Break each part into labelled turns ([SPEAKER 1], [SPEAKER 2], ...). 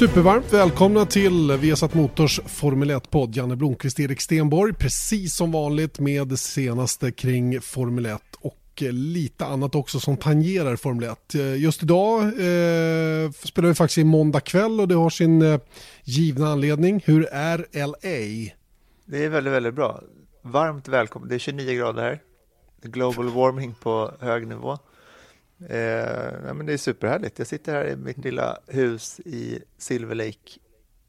[SPEAKER 1] Supervarmt välkomna till Viasat Motors Formel 1-podd. Janne Blomqvist, Erik Stenborg, precis som vanligt med det senaste kring Formel 1 och lite annat också som tangerar Formel 1. Just idag eh, spelar vi faktiskt i måndag kväll och det har sin eh, givna anledning. Hur är LA?
[SPEAKER 2] Det är väldigt, väldigt bra. Varmt välkommen. Det är 29 grader här. Global warming på hög nivå. Eh, men det är superhärligt. Jag sitter här i mitt lilla hus i Silver Lake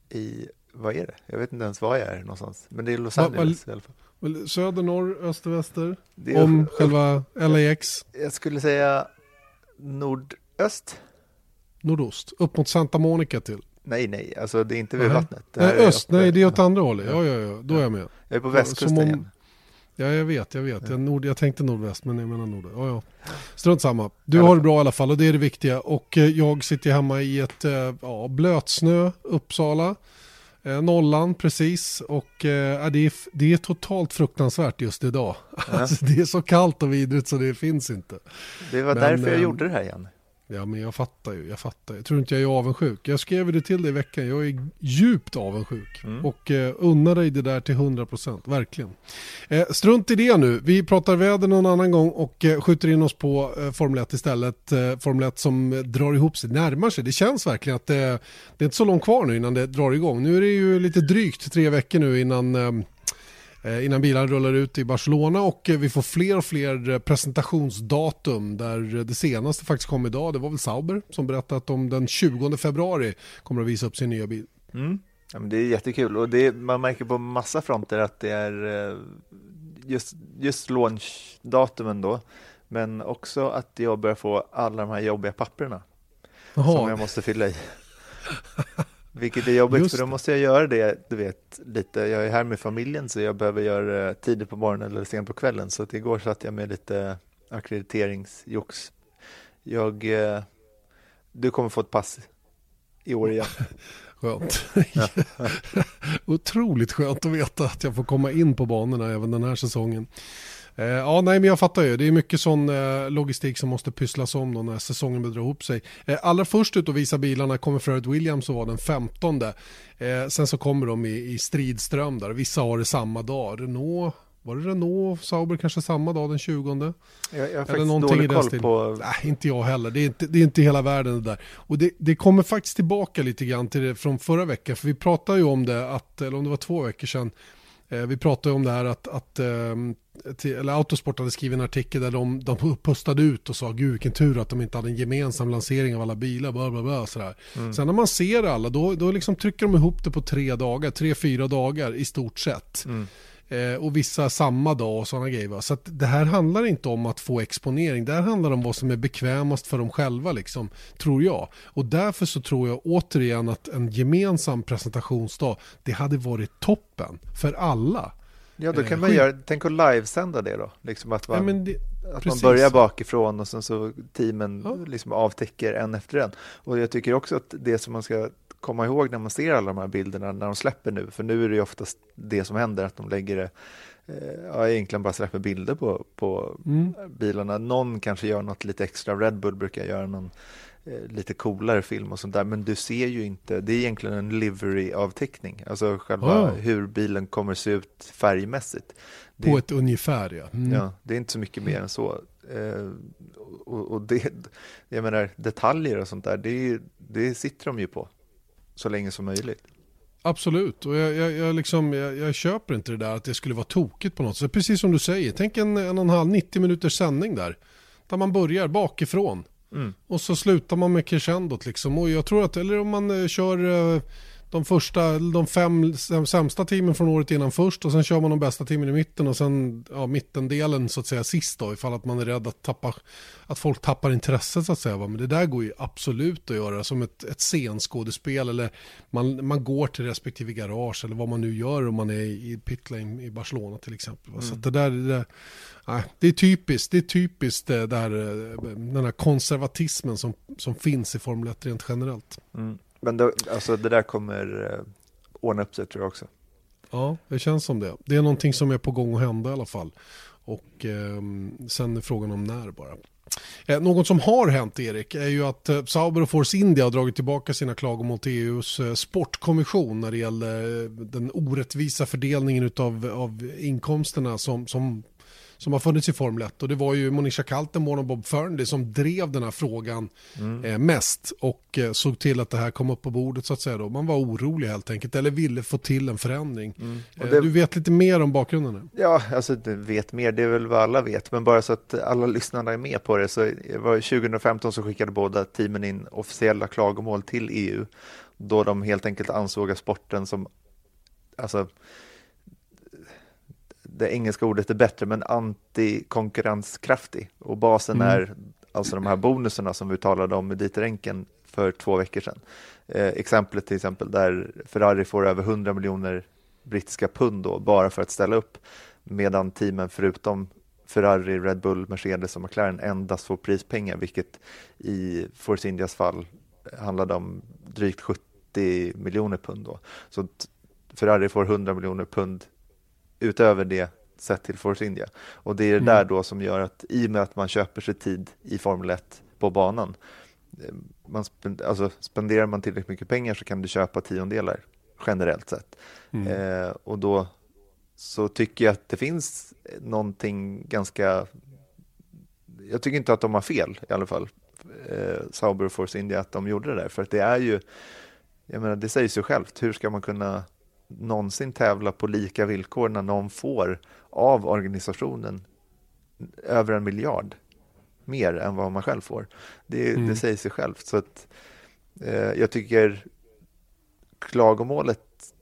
[SPEAKER 2] i, vad är det? Jag vet inte ens var jag är någonstans. Men det är Los Angeles va, va, i alla
[SPEAKER 1] fall. Söder, norr, öster, väster? Är, om själva LAX?
[SPEAKER 2] Jag skulle säga nordöst.
[SPEAKER 1] Nordost, upp mot Santa Monica till?
[SPEAKER 2] Nej, nej, alltså det är inte vid
[SPEAKER 1] nej.
[SPEAKER 2] vattnet.
[SPEAKER 1] Nej, öst, nej det är åt andra hållet. Ja, ja, ja, då är jag med.
[SPEAKER 2] Jag är på västkusten igen.
[SPEAKER 1] Ja, jag vet, jag vet. Jag, nord, jag tänkte nordväst, men jag menar nord. Ja, ja. Strunt samma. Du har det bra i alla fall och det är det viktiga. Och eh, jag sitter hemma i ett eh, ja, blötsnö, Uppsala. Eh, nollan precis och eh, det, är, det är totalt fruktansvärt just idag. Ja. Alltså, det är så kallt och vidrigt så det finns inte.
[SPEAKER 2] Det var men, därför jag eh, gjorde det här igen.
[SPEAKER 1] Ja men jag fattar ju, jag fattar. Jag tror inte jag är avundsjuk. Jag skrev det till dig i veckan, jag är djupt avundsjuk. Mm. Och eh, unnar dig det där till 100%, verkligen. Eh, strunt i det nu, vi pratar väder någon annan gång och eh, skjuter in oss på eh, Formel 1 istället. Eh, Formel 1 som drar ihop sig, närmar sig. Det känns verkligen att eh, det är inte så långt kvar nu innan det drar igång. Nu är det ju lite drygt tre veckor nu innan eh, Eh, innan bilarna rullar ut i Barcelona och eh, vi får fler och fler eh, presentationsdatum där det senaste faktiskt kom idag. Det var väl Sauber som berättade att de den 20 februari kommer att visa upp sin nya bil.
[SPEAKER 2] Mm. Ja, men det är jättekul och det, man märker på massa fronter att det är just, just launchdatumen då men också att jag börjar få alla de här jobbiga papperna Aha. som jag måste fylla i. Vilket är jobbigt Just för då måste jag göra det, du vet, lite. Jag är här med familjen så jag behöver göra det tidigt på morgonen eller sent på kvällen. Så att igår satt jag med lite ackrediteringsjox. Jag, eh, du kommer få ett pass i år igen.
[SPEAKER 1] Skönt. Otroligt skönt att veta att jag får komma in på banorna även den här säsongen. Eh, ja, nej, men jag fattar ju. Det är mycket sån eh, logistik som måste pysslas om då när säsongen börjar dra ihop sig. Eh, allra först ut att visa bilarna kommer Fred Williams och var den 15. sen så kommer de i, i stridström där. Vissa har det samma dag. Renault var det Renault och Sauber kanske samma dag den 20?
[SPEAKER 2] Jag, jag har faktiskt dålig koll på...
[SPEAKER 1] Nej, inte jag heller. Det är inte, det är inte hela världen det där. Och det, det kommer faktiskt tillbaka lite grann till det från förra veckan. För vi pratade ju om det, att, eller om det var två veckor sedan, Eh, vi pratade om det här att, att ehm, till, eller Autosport hade skrivit en artikel där de, de pustade ut och sa gud vilken tur att de inte hade en gemensam lansering av alla bilar. Bla, bla, bla, sådär. Mm. Sen när man ser alla då, då liksom trycker de ihop det på tre dagar, tre, fyra dagar i stort sett. Mm. Eh, och vissa samma dag och sådana grejer. Så det här handlar inte om att få exponering. Det här handlar om vad som är bekvämast för dem själva, liksom, tror jag. Och därför så tror jag återigen att en gemensam presentationsdag, det hade varit toppen för alla.
[SPEAKER 2] Ja, då kan eh, man göra, tänk att livesända det då. Liksom att man, ja, det, att man börjar bakifrån och sen så teamen ja. liksom avtäcker en efter en. Och jag tycker också att det som man ska komma ihåg när man ser alla de här bilderna när de släpper nu, för nu är det ju oftast det som händer, att de lägger det eh, ja, egentligen bara släpper bilder på, på mm. bilarna. Någon kanske gör något lite extra, Red Bull brukar göra någon eh, lite coolare film och sånt där, men du ser ju inte, det är egentligen en livery-avteckning, alltså själva oh. hur bilen kommer se ut färgmässigt.
[SPEAKER 1] Det, på ett ungefär ja.
[SPEAKER 2] Mm. Ja, det är inte så mycket mer än så. Eh, och, och, det, jag menar detaljer och sånt där, det, det sitter de ju på så länge som möjligt.
[SPEAKER 1] Absolut, och jag, jag, jag, liksom, jag, jag, köper inte det där att det skulle vara tokigt på något sätt. Precis som du säger, tänk en, en och en halv, 90 minuters sändning där. Där man börjar bakifrån. Mm. Och så slutar man med crescendot liksom. Och jag tror att, eller om man eh, kör eh, de första, de fem sämsta teamen från året innan först och sen kör man de bästa teamen i mitten och sen ja, mittendelen så att säga sist då ifall att man är rädd att, tappa, att folk tappar intresset så att säga. Men det där går ju absolut att göra som ett, ett scenskådespel eller man, man går till respektive garage eller vad man nu gör om man är i pitlane i Barcelona till exempel. Mm. Så det där, det där nej, det är typiskt, det är typiskt det där, den här konservatismen som, som finns i Formel 1 rent generellt.
[SPEAKER 2] Mm. Men då, alltså det där kommer eh, ordna upp sig tror jag också.
[SPEAKER 1] Ja, det känns som det. Det är någonting som är på gång att hända i alla fall. Och eh, sen är frågan om när bara. Eh, något som har hänt Erik är ju att eh, Sauber och Force India har dragit tillbaka sina klagomål till EUs eh, sportkommission när det gäller eh, den orättvisa fördelningen av, av inkomsterna som, som som har funnits i Formel 1 och det var ju Monisha Kaltenborn och Bob Fernley som drev den här frågan mm. eh, mest och eh, såg till att det här kom upp på bordet så att säga då. Man var orolig helt enkelt eller ville få till en förändring. Mm. Eh, det... Du vet lite mer om bakgrunden? Nu.
[SPEAKER 2] Ja, alltså vet mer, det är väl vad alla vet, men bara så att alla lyssnarna är med på det så var 2015 så skickade båda teamen in officiella klagomål till EU då de helt enkelt ansåg att sporten som alltså det engelska ordet är bättre, men antikonkurrenskraftig. Och basen mm. är alltså de här bonusarna som vi talade om med Dieter Enken för två veckor sedan. Eh, exemplet till exempel där Ferrari får över 100 miljoner brittiska pund då, bara för att ställa upp, medan teamen förutom Ferrari, Red Bull, Mercedes och McLaren endast får prispengar, vilket i Force Indias fall handlade om drygt 70 miljoner pund. Då. Så Ferrari får 100 miljoner pund utöver det sett till Force India. Och det är det mm. där då som gör att i och med att man köper sig tid i Formel 1 på banan, eh, man spend, alltså spenderar man tillräckligt mycket pengar så kan du köpa tiondelar generellt sett. Mm. Eh, och då så tycker jag att det finns någonting ganska, jag tycker inte att de har fel i alla fall, eh, Sauber och Force India, att de gjorde det där, för att det är ju, jag menar det säger sig självt, hur ska man kunna någonsin tävla på lika villkor när någon får av organisationen över en miljard mer än vad man själv får. Det, mm. det säger sig självt. Så att, eh, jag tycker klagomålet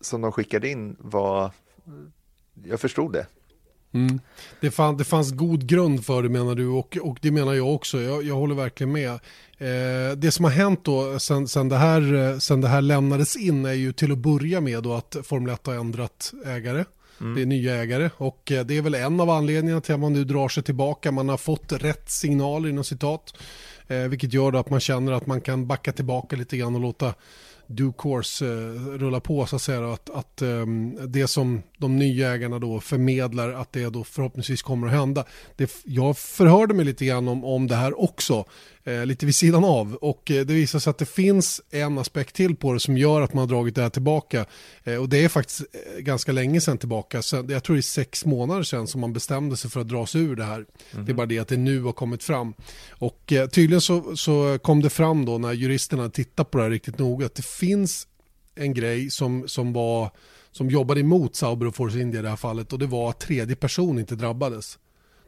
[SPEAKER 2] som de skickade in var, jag förstod det.
[SPEAKER 1] Mm. Det, fann, det fanns god grund för det menar du och, och det menar jag också. Jag, jag håller verkligen med. Eh, det som har hänt då sen, sen, det här, sen det här lämnades in är ju till att börja med då att Formel 1 har ändrat ägare. Mm. Det är nya ägare och eh, det är väl en av anledningarna till att man nu drar sig tillbaka. Man har fått rätt signaler inom citat. Eh, vilket gör att man känner att man kan backa tillbaka lite grann och låta due course eh, rulla på så att säga. Att, att um, det som de nya ägarna då förmedlar att det då förhoppningsvis kommer att hända. Det, jag förhörde mig lite grann om, om det här också eh, lite vid sidan av. Och eh, det visar sig att det finns en aspekt till på det som gör att man har dragit det här tillbaka. Eh, och det är faktiskt eh, ganska länge sedan tillbaka. Så jag tror det är sex månader sedan som man bestämde sig för att dra sig ur det här. Mm -hmm. Det är bara det att det nu har kommit fram. Och eh, tydligen så, så kom det fram då när juristerna tittade på det här riktigt noga att det finns en grej som, som var som jobbade emot Sauber och Force India i det här fallet och det var att tredje person inte drabbades.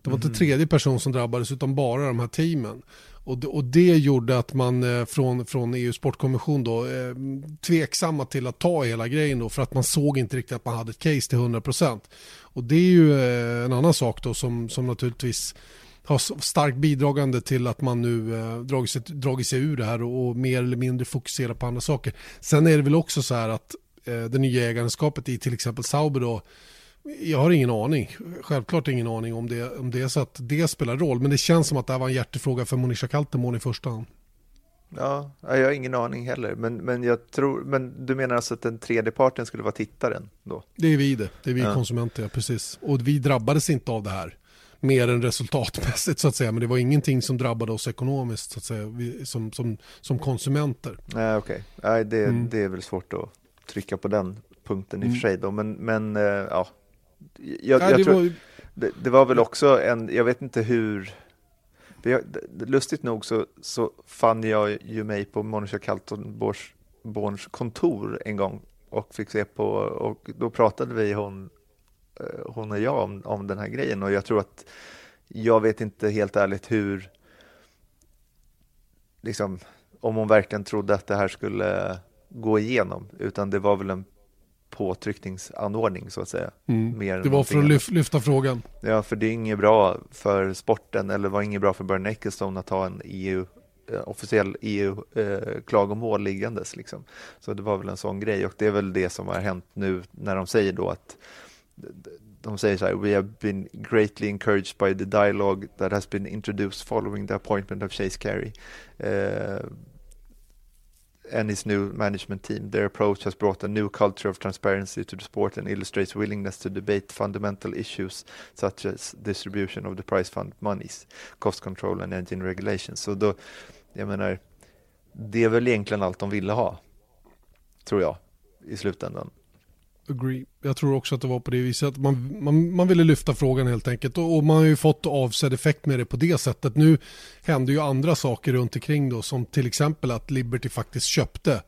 [SPEAKER 1] Det var inte mhm. tredje person som drabbades utan bara de här teamen. Och det, och det gjorde att man eh, från, från EU sportkommission då eh, tveksamma till att ta hela grejen då för att man såg inte riktigt att man hade ett case till 100%. Och det är ju eh, en annan sak då som, som naturligtvis har starkt bidragande till att man nu eh, dragit, sig, dragit sig ur det här och, och, mer eller mindre fokuserar på andra saker. Sen är det väl också så här att det nya ägandeskapet i till exempel Sauber då jag har ingen aning. Självklart ingen aning om det, om det är så att det spelar roll. Men det känns som att det här var en hjärtefråga för Monisha Kaltenborn i första hand.
[SPEAKER 2] Ja, jag har ingen aning heller. Men, men, jag tror, men du menar alltså att den tredje parten skulle vara tittaren då?
[SPEAKER 1] Det är vi det. Det är vi ja. konsumenter, ja, precis. Och vi drabbades inte av det här. Mer än resultatmässigt så att säga. Men det var ingenting som drabbade oss ekonomiskt så att säga. Vi, som, som, som konsumenter.
[SPEAKER 2] Nej, okej. Okay. det, mm. det är väl svårt att trycka på den punkten i och för mm. sig då. Men, men eh, ja, jag, Nej, jag det, tror, var... Det, det, var väl också en, jag vet inte hur, lustigt nog så, så fann jag ju mig på Monica Kaltenborns kontor en gång och fick se på, och då pratade vi hon, eh, hon och jag om, om den här grejen och jag tror att jag vet inte helt ärligt hur, liksom, om hon verkligen trodde att det här skulle gå igenom, utan det var väl en påtryckningsanordning så att säga.
[SPEAKER 1] Mm. Mer det var för att lyf lyfta frågan.
[SPEAKER 2] Ja, för det är inget bra för sporten eller var inget bra för Börne Ecclestone att ha en EU eh, officiell EU-klagomål eh, liggandes. Liksom. Så det var väl en sån grej och det är väl det som har hänt nu när de säger då att de säger så här, we have been greatly encouraged by the dialogue that has been introduced following the appointment of Chase Carey. Uh, and his new management team. Their approach has brought a new culture of transparency to the sport and illustrates willingness to debate fundamental issues such as distribution of the prize fund monies, cost control and engine regulations. Så då, jag menar, det är väl egentligen allt de ville ha, tror jag, i slutändan.
[SPEAKER 1] Agree. Jag tror också att det var på det viset. Man, man, man ville lyfta frågan helt enkelt. Och, och, man har ju fått avsedd effekt med det på det sättet. Nu händer ju andra saker runt omkring då. Som till exempel att Liberty faktiskt köpte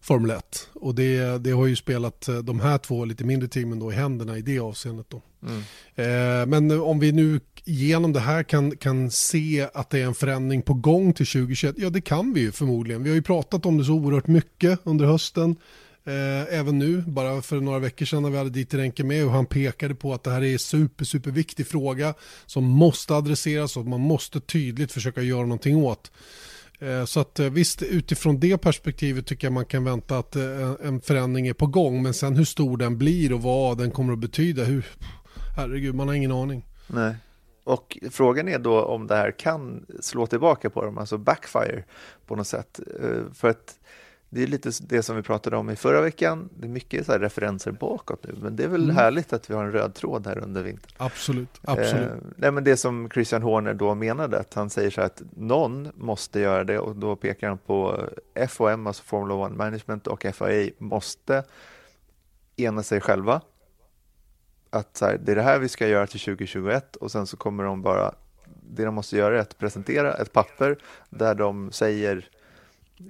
[SPEAKER 1] Formel 1. Och det, det har ju spelat eh, de här två lite mindre teamen då i händerna i det avseendet. Då. Mm. Eh, men om vi nu genom det här kan, kan se att det är en förändring på gång till 2021. Ja det kan vi ju förmodligen. Vi har ju pratat om det så oerhört mycket under hösten. Eh, även nu, bara för några veckor sedan när vi hade dit Renke med och han pekade på att det här är en super, super viktig fråga som måste adresseras och man måste tydligt försöka göra någonting åt. Eh, så att eh, visst, utifrån det perspektivet tycker jag man kan vänta att eh, en förändring är på gång. Men sen hur stor den blir och vad den kommer att betyda, hur, herregud, man har ingen aning.
[SPEAKER 2] Nej. Och frågan är då om det här kan slå tillbaka på dem, alltså backfire på något sätt. För att det är lite det som vi pratade om i förra veckan. Det är mycket så referenser bakåt nu, men det är väl mm. härligt att vi har en röd tråd här under vintern.
[SPEAKER 1] Absolut, absolut. Eh,
[SPEAKER 2] nej, men det som Christian Horner då menade, att han säger så här att någon måste göra det och då pekar han på FOM, alltså Formula One Management och FIA måste ena sig själva. Att så här, det är det här vi ska göra till 2021 och sen så kommer de bara, det de måste göra är att presentera ett papper där de säger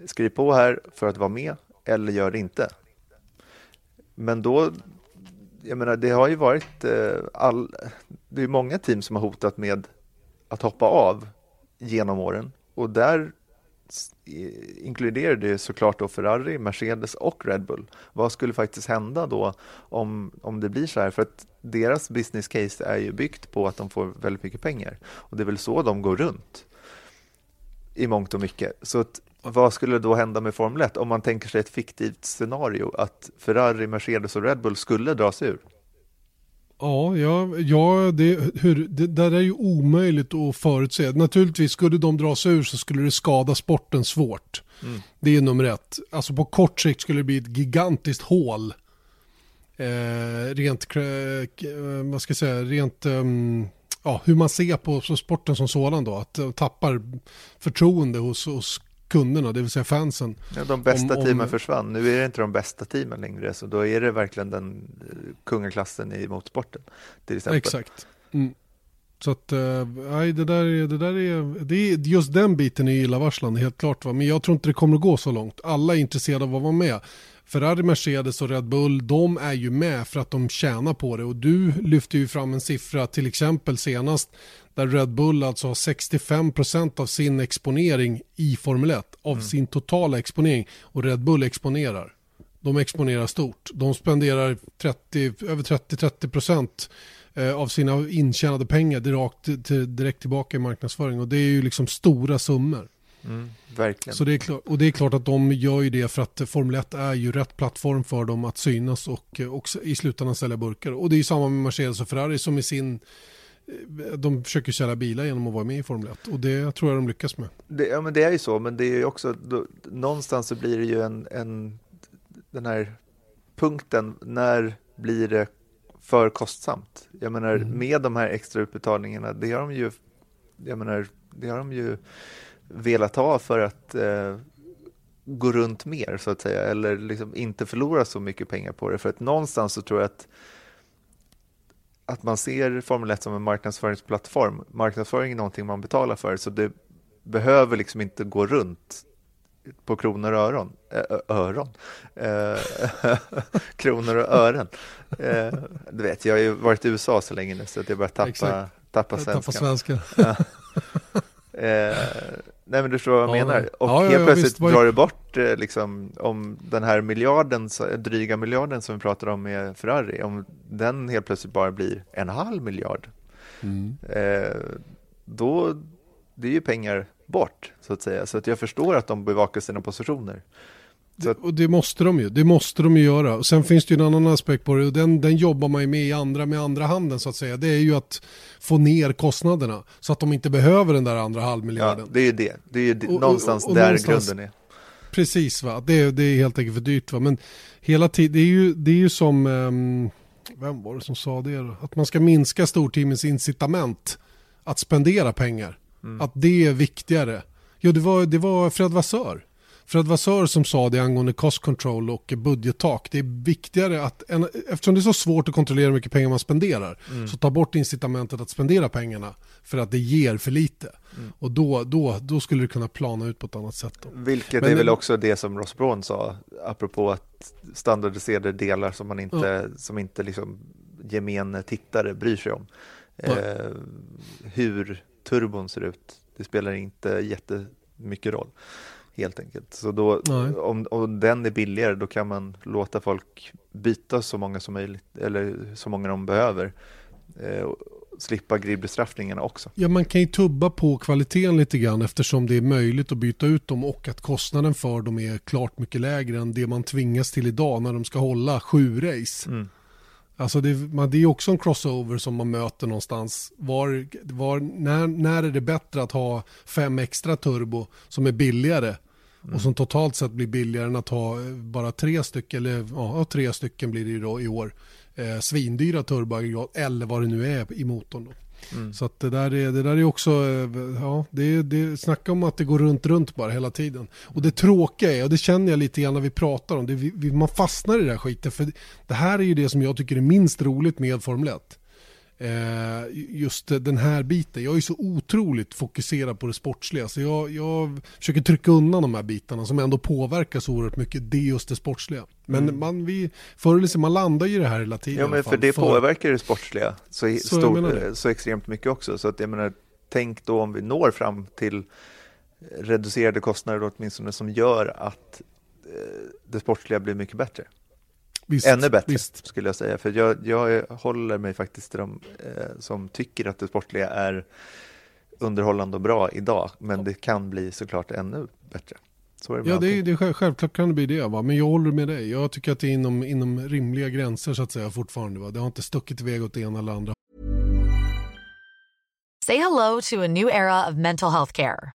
[SPEAKER 2] skriv på här för att vara med eller gör det inte. Men då, jag menar det har ju varit eh, all, det är många team som har hotat med att hoppa av genom åren och där inkluderar det såklart då Ferrari, Mercedes och Red Bull. Vad skulle faktiskt hända då om, om det blir så här? För att deras business case är ju byggt på att de får väldigt mycket pengar och det är väl så de går runt i mångt och mycket. Så att vad skulle då hända med Formel 1 om man tänker sig ett fiktivt scenario att Ferrari, Mercedes och Red Bull skulle dra sig ur?
[SPEAKER 1] Ja, ja, ja det, hur, det där är ju omöjligt att förutse. Naturligtvis skulle de dra sig ur så skulle det skada sporten svårt. Mm. Det är nummer ett. Alltså på kort sikt skulle det bli ett gigantiskt hål. Eh, rent, eh, vad ska jag säga, rent um, ja, hur man ser på, sporten som sådan då. Att tappar förtroende hos, hos kunderna, det vill säga fansen.
[SPEAKER 2] Ja, de bästa om, teamen om... försvann. Nu är det inte de bästa teamen längre, så då är det verkligen den eh, kungaklassen i motorsporten. Till exempel.
[SPEAKER 1] Exakt. Mm. Så att, eh, nej, det där, det där är, det är, just den biten är illavarslande helt klart. Va? Men jag tror inte det kommer att gå så långt. Alla är intresserade av att vara med. Ferrari, Mercedes och Red Bull, de är ju med för att de tjänar på det. Och du lyfter ju fram en siffra till exempel senast där Red Bull alltså har 65% av sin exponering i Formel 1, av mm. sin totala exponering. Och Red Bull exponerar. De exponerar stort. De spenderar 30, över 30-30% eh, av sina intjänade pengar direkt, direkt tillbaka i marknadsföring. Och det är ju liksom stora summor.
[SPEAKER 2] Mm, verkligen.
[SPEAKER 1] Så det är klart, och det är klart att de gör ju det för att Formel 1 är ju rätt plattform för dem att synas och, och i slutändan sälja burkar. Och det är ju samma med Mercedes och Ferrari som i sin eh, de försöker sälja bilar genom att vara med i Formel 1 och det tror jag de lyckas med.
[SPEAKER 2] Det, ja men det är ju så, men det är ju också, då, någonstans så blir det ju en, en, den här punkten, när blir det för kostsamt? Jag menar mm. med de här extra utbetalningarna, det har de ju, jag menar, det har de ju velat ha för att eh, gå runt mer så att säga eller liksom inte förlora så mycket pengar på det. För att någonstans så tror jag att att man ser Formel 1 som en marknadsföringsplattform. Marknadsföring är någonting man betalar för så det behöver liksom inte gå runt på kronor och öron. Ö öron? Eh, kronor och ören. Eh, du vet, jag har ju varit i USA så länge nu så att jag börjar tappa, tappa svenskan.
[SPEAKER 1] Tappa svenska.
[SPEAKER 2] Eh, Nej men du förstår vad jag ja, menar. Och ja, helt ja, plötsligt visst, drar du bort eh, liksom, om den här miljarden, dryga miljarden som vi pratade om med Ferrari, om den helt plötsligt bara blir en halv miljard. Mm. Eh, då, det är ju pengar bort så att säga. Så att jag förstår att de bevakar sina positioner.
[SPEAKER 1] Det, och det måste de ju, det måste de ju göra. Och sen finns det ju en annan aspekt på det och den, den jobbar man ju med i andra, med andra handen så att säga. Det är ju att få ner kostnaderna så att de inte behöver den där andra halvmiljarden.
[SPEAKER 2] Ja, det är ju det. Det är ju det. Och, någonstans och, och, där någonstans, grunden är.
[SPEAKER 1] Precis, va? Det, det är helt enkelt för dyrt. Va? Men hela tiden, det är ju, det är ju som, um, vem var det som sa det? Då? Att man ska minska storteamens incitament att spendera pengar. Mm. Att det är viktigare. Jo, det var, det var Fred Vassör Fred Vassör som sa det angående cost control och budgettak. Det är viktigare att, eftersom det är så svårt att kontrollera hur mycket pengar man spenderar, mm. så ta bort incitamentet att spendera pengarna för att det ger för lite. Mm. Och då, då, då skulle det kunna plana ut på ett annat sätt. Då.
[SPEAKER 2] Vilket Men, är väl också det som Ross Braun sa, apropå att standardiserade delar som man inte, ja. som inte liksom gemene tittare bryr sig om. Eh, hur turbon ser ut, det spelar inte jättemycket roll helt enkelt. Så då, om, om den är billigare då kan man låta folk byta så många som möjligt, eller så många de behöver. Eh, slippa gridbestraffningarna också.
[SPEAKER 1] Ja, man kan ju tubba på kvaliteten lite grann eftersom det är möjligt att byta ut dem och att kostnaden för dem är klart mycket lägre än det man tvingas till idag när de ska hålla sju race. Mm. Alltså det, man, det är också en crossover som man möter någonstans. Var, var, när, när är det bättre att ha fem extra turbo som är billigare. Och som totalt sett blir billigare än att ha eh, bara tre stycken, eller ja, tre stycken blir det ju då i år, eh, svindyra turboaggregat eller vad det nu är i motorn. Då. Mm. Så att det där är, det där är också, eh, ja, det, det snacka om att det går runt, runt bara hela tiden. Och det tråkiga är, och det känner jag lite grann när vi pratar om det, vi, man fastnar i det här skiten. För det här är ju det som jag tycker är minst roligt med Formel 1. Eh, just den här biten. Jag är så otroligt fokuserad på det sportsliga så jag, jag försöker trycka undan de här bitarna som ändå påverkar så oerhört mycket. Det är just det sportsliga. Men mm. man, vi, förr eller man landar ju det här hela tiden.
[SPEAKER 2] Ja, men för det för... påverkar det sportsliga så, så, stor, så extremt mycket också. Så att jag menar, tänk då om vi når fram till reducerade kostnader åtminstone som gör att eh, det sportsliga blir mycket bättre. Visst, Ännu bättre visst. skulle jag säga, för jag, jag håller mig faktiskt till de eh, som tycker att det sportliga är underhållande och bra idag, men det kan bli såklart ännu bättre.
[SPEAKER 1] Så är det ja, det är, det är, självklart kan det bli det, va? men jag håller med dig. Jag tycker att det är inom, inom rimliga gränser så att säga fortfarande. Va? Det har inte stuckit iväg åt det ena eller andra.
[SPEAKER 3] Say hello to a new era of mental health care.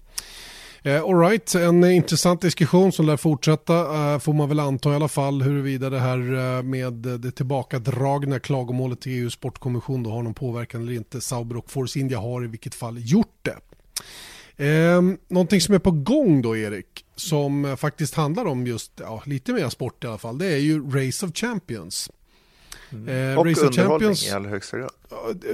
[SPEAKER 1] Eh, Alright, en intressant diskussion som lär fortsätta eh, får man väl anta i alla fall huruvida det här eh, med det tillbakadragna klagomålet till EUs sportkommission då har någon påverkan eller inte. Sauber och Force India har i vilket fall gjort det. Eh, någonting som är på gång då Erik, som eh, faktiskt handlar om just ja, lite mer sport i alla fall, det är ju Race of Champions.
[SPEAKER 2] Mm. Eh, och Race underhållning Champions, i allra högsta grad.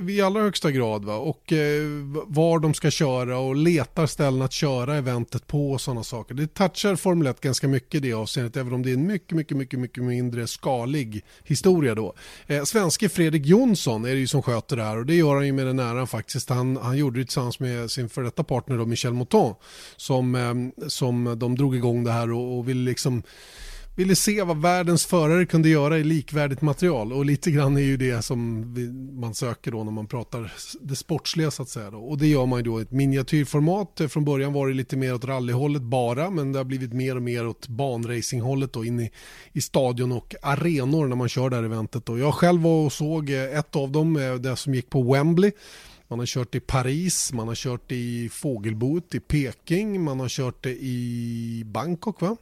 [SPEAKER 1] I allra högsta grad. Va? Och eh, var de ska köra och letar ställen att köra eventet på och sådana saker. Det touchar Formel 1 ganska mycket i det avseendet, även om det är en mycket, mycket, mycket, mycket mindre skalig historia då. Eh, svenske Fredrik Jonsson är det ju som sköter det här och det gör han ju med den äran faktiskt. Han, han gjorde det tillsammans med sin före detta partner då, Michel Mouton, som, eh, som de drog igång det här och, och ville liksom ville se vad världens förare kunde göra i likvärdigt material och lite grann är ju det som vi, man söker då när man pratar det sportsliga så att säga. Då. Och det gör man ju då i ett miniatyrformat. Från början var det lite mer åt rallyhållet bara men det har blivit mer och mer åt banracinghållet då in i, i stadion och arenor när man kör det här eventet. Då. Jag själv var och såg eh, ett av dem, eh, det som gick på Wembley. Man har kört i Paris, man har kört i Fågelboet i Peking, man har kört det i Bangkok va?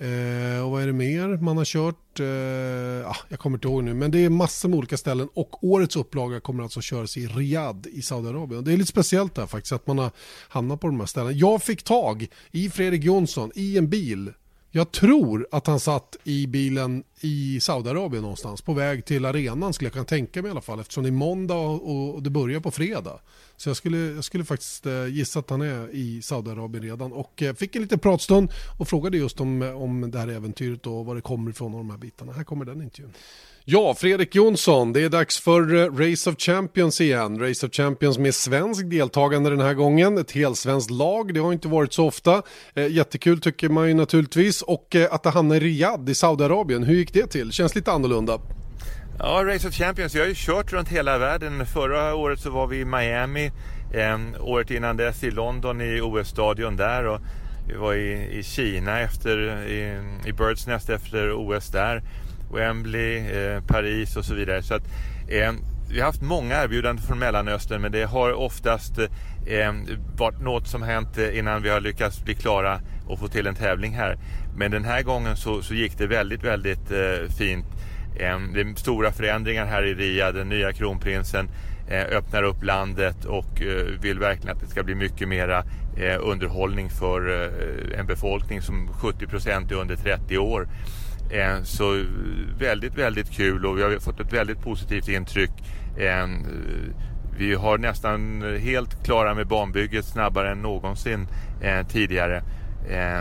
[SPEAKER 1] Eh, och vad är det mer man har kört? Eh, ah, jag kommer inte ihåg nu, men det är massor med olika ställen och årets upplaga kommer alltså köras i Riyadh i Saudiarabien. Det är lite speciellt där faktiskt att man har hamnat på de här ställena. Jag fick tag i Fredrik Jonsson i en bil jag tror att han satt i bilen i Saudiarabien någonstans på väg till arenan skulle jag kunna tänka mig i alla fall eftersom det är måndag och det börjar på fredag. Så jag skulle, jag skulle faktiskt eh, gissa att han är i Saudiarabien redan och eh, fick en liten pratstund och frågade just om, om det här äventyret och var det kommer ifrån och de här bitarna. Här kommer den intervjun. Ja, Fredrik Jonsson, det är dags för eh, Race of Champions igen. Race of Champions med svensk deltagande den här gången. Ett helsvenskt lag, det har inte varit så ofta. jättekul tycker man ju naturligtvis. Och att det hamnar i Riyadh i Saudiarabien, hur gick det till? Känns lite annorlunda.
[SPEAKER 4] Ja, Race of Champions. Jag har ju kört runt hela världen. Förra året så var vi i Miami. Eh, året innan dess i London i OS-stadion där. Och vi var i, i Kina efter, i, i Birds Nest efter OS där. Wembley, eh, Paris och så vidare. Så att, eh, vi har haft många erbjudanden från Mellanöstern men det har oftast eh, varit något som hänt eh, innan vi har lyckats bli klara och få till en tävling här. Men den här gången så, så gick det väldigt, väldigt eh, fint. Det är stora förändringar här i Ria. Den nya kronprinsen eh, öppnar upp landet och eh, vill verkligen att det ska bli mycket mera eh, underhållning för eh, en befolkning som 70 procent är under 30 år. Så väldigt, väldigt kul och vi har fått ett väldigt positivt intryck. Vi har nästan helt klara med banbygget snabbare än någonsin eh, tidigare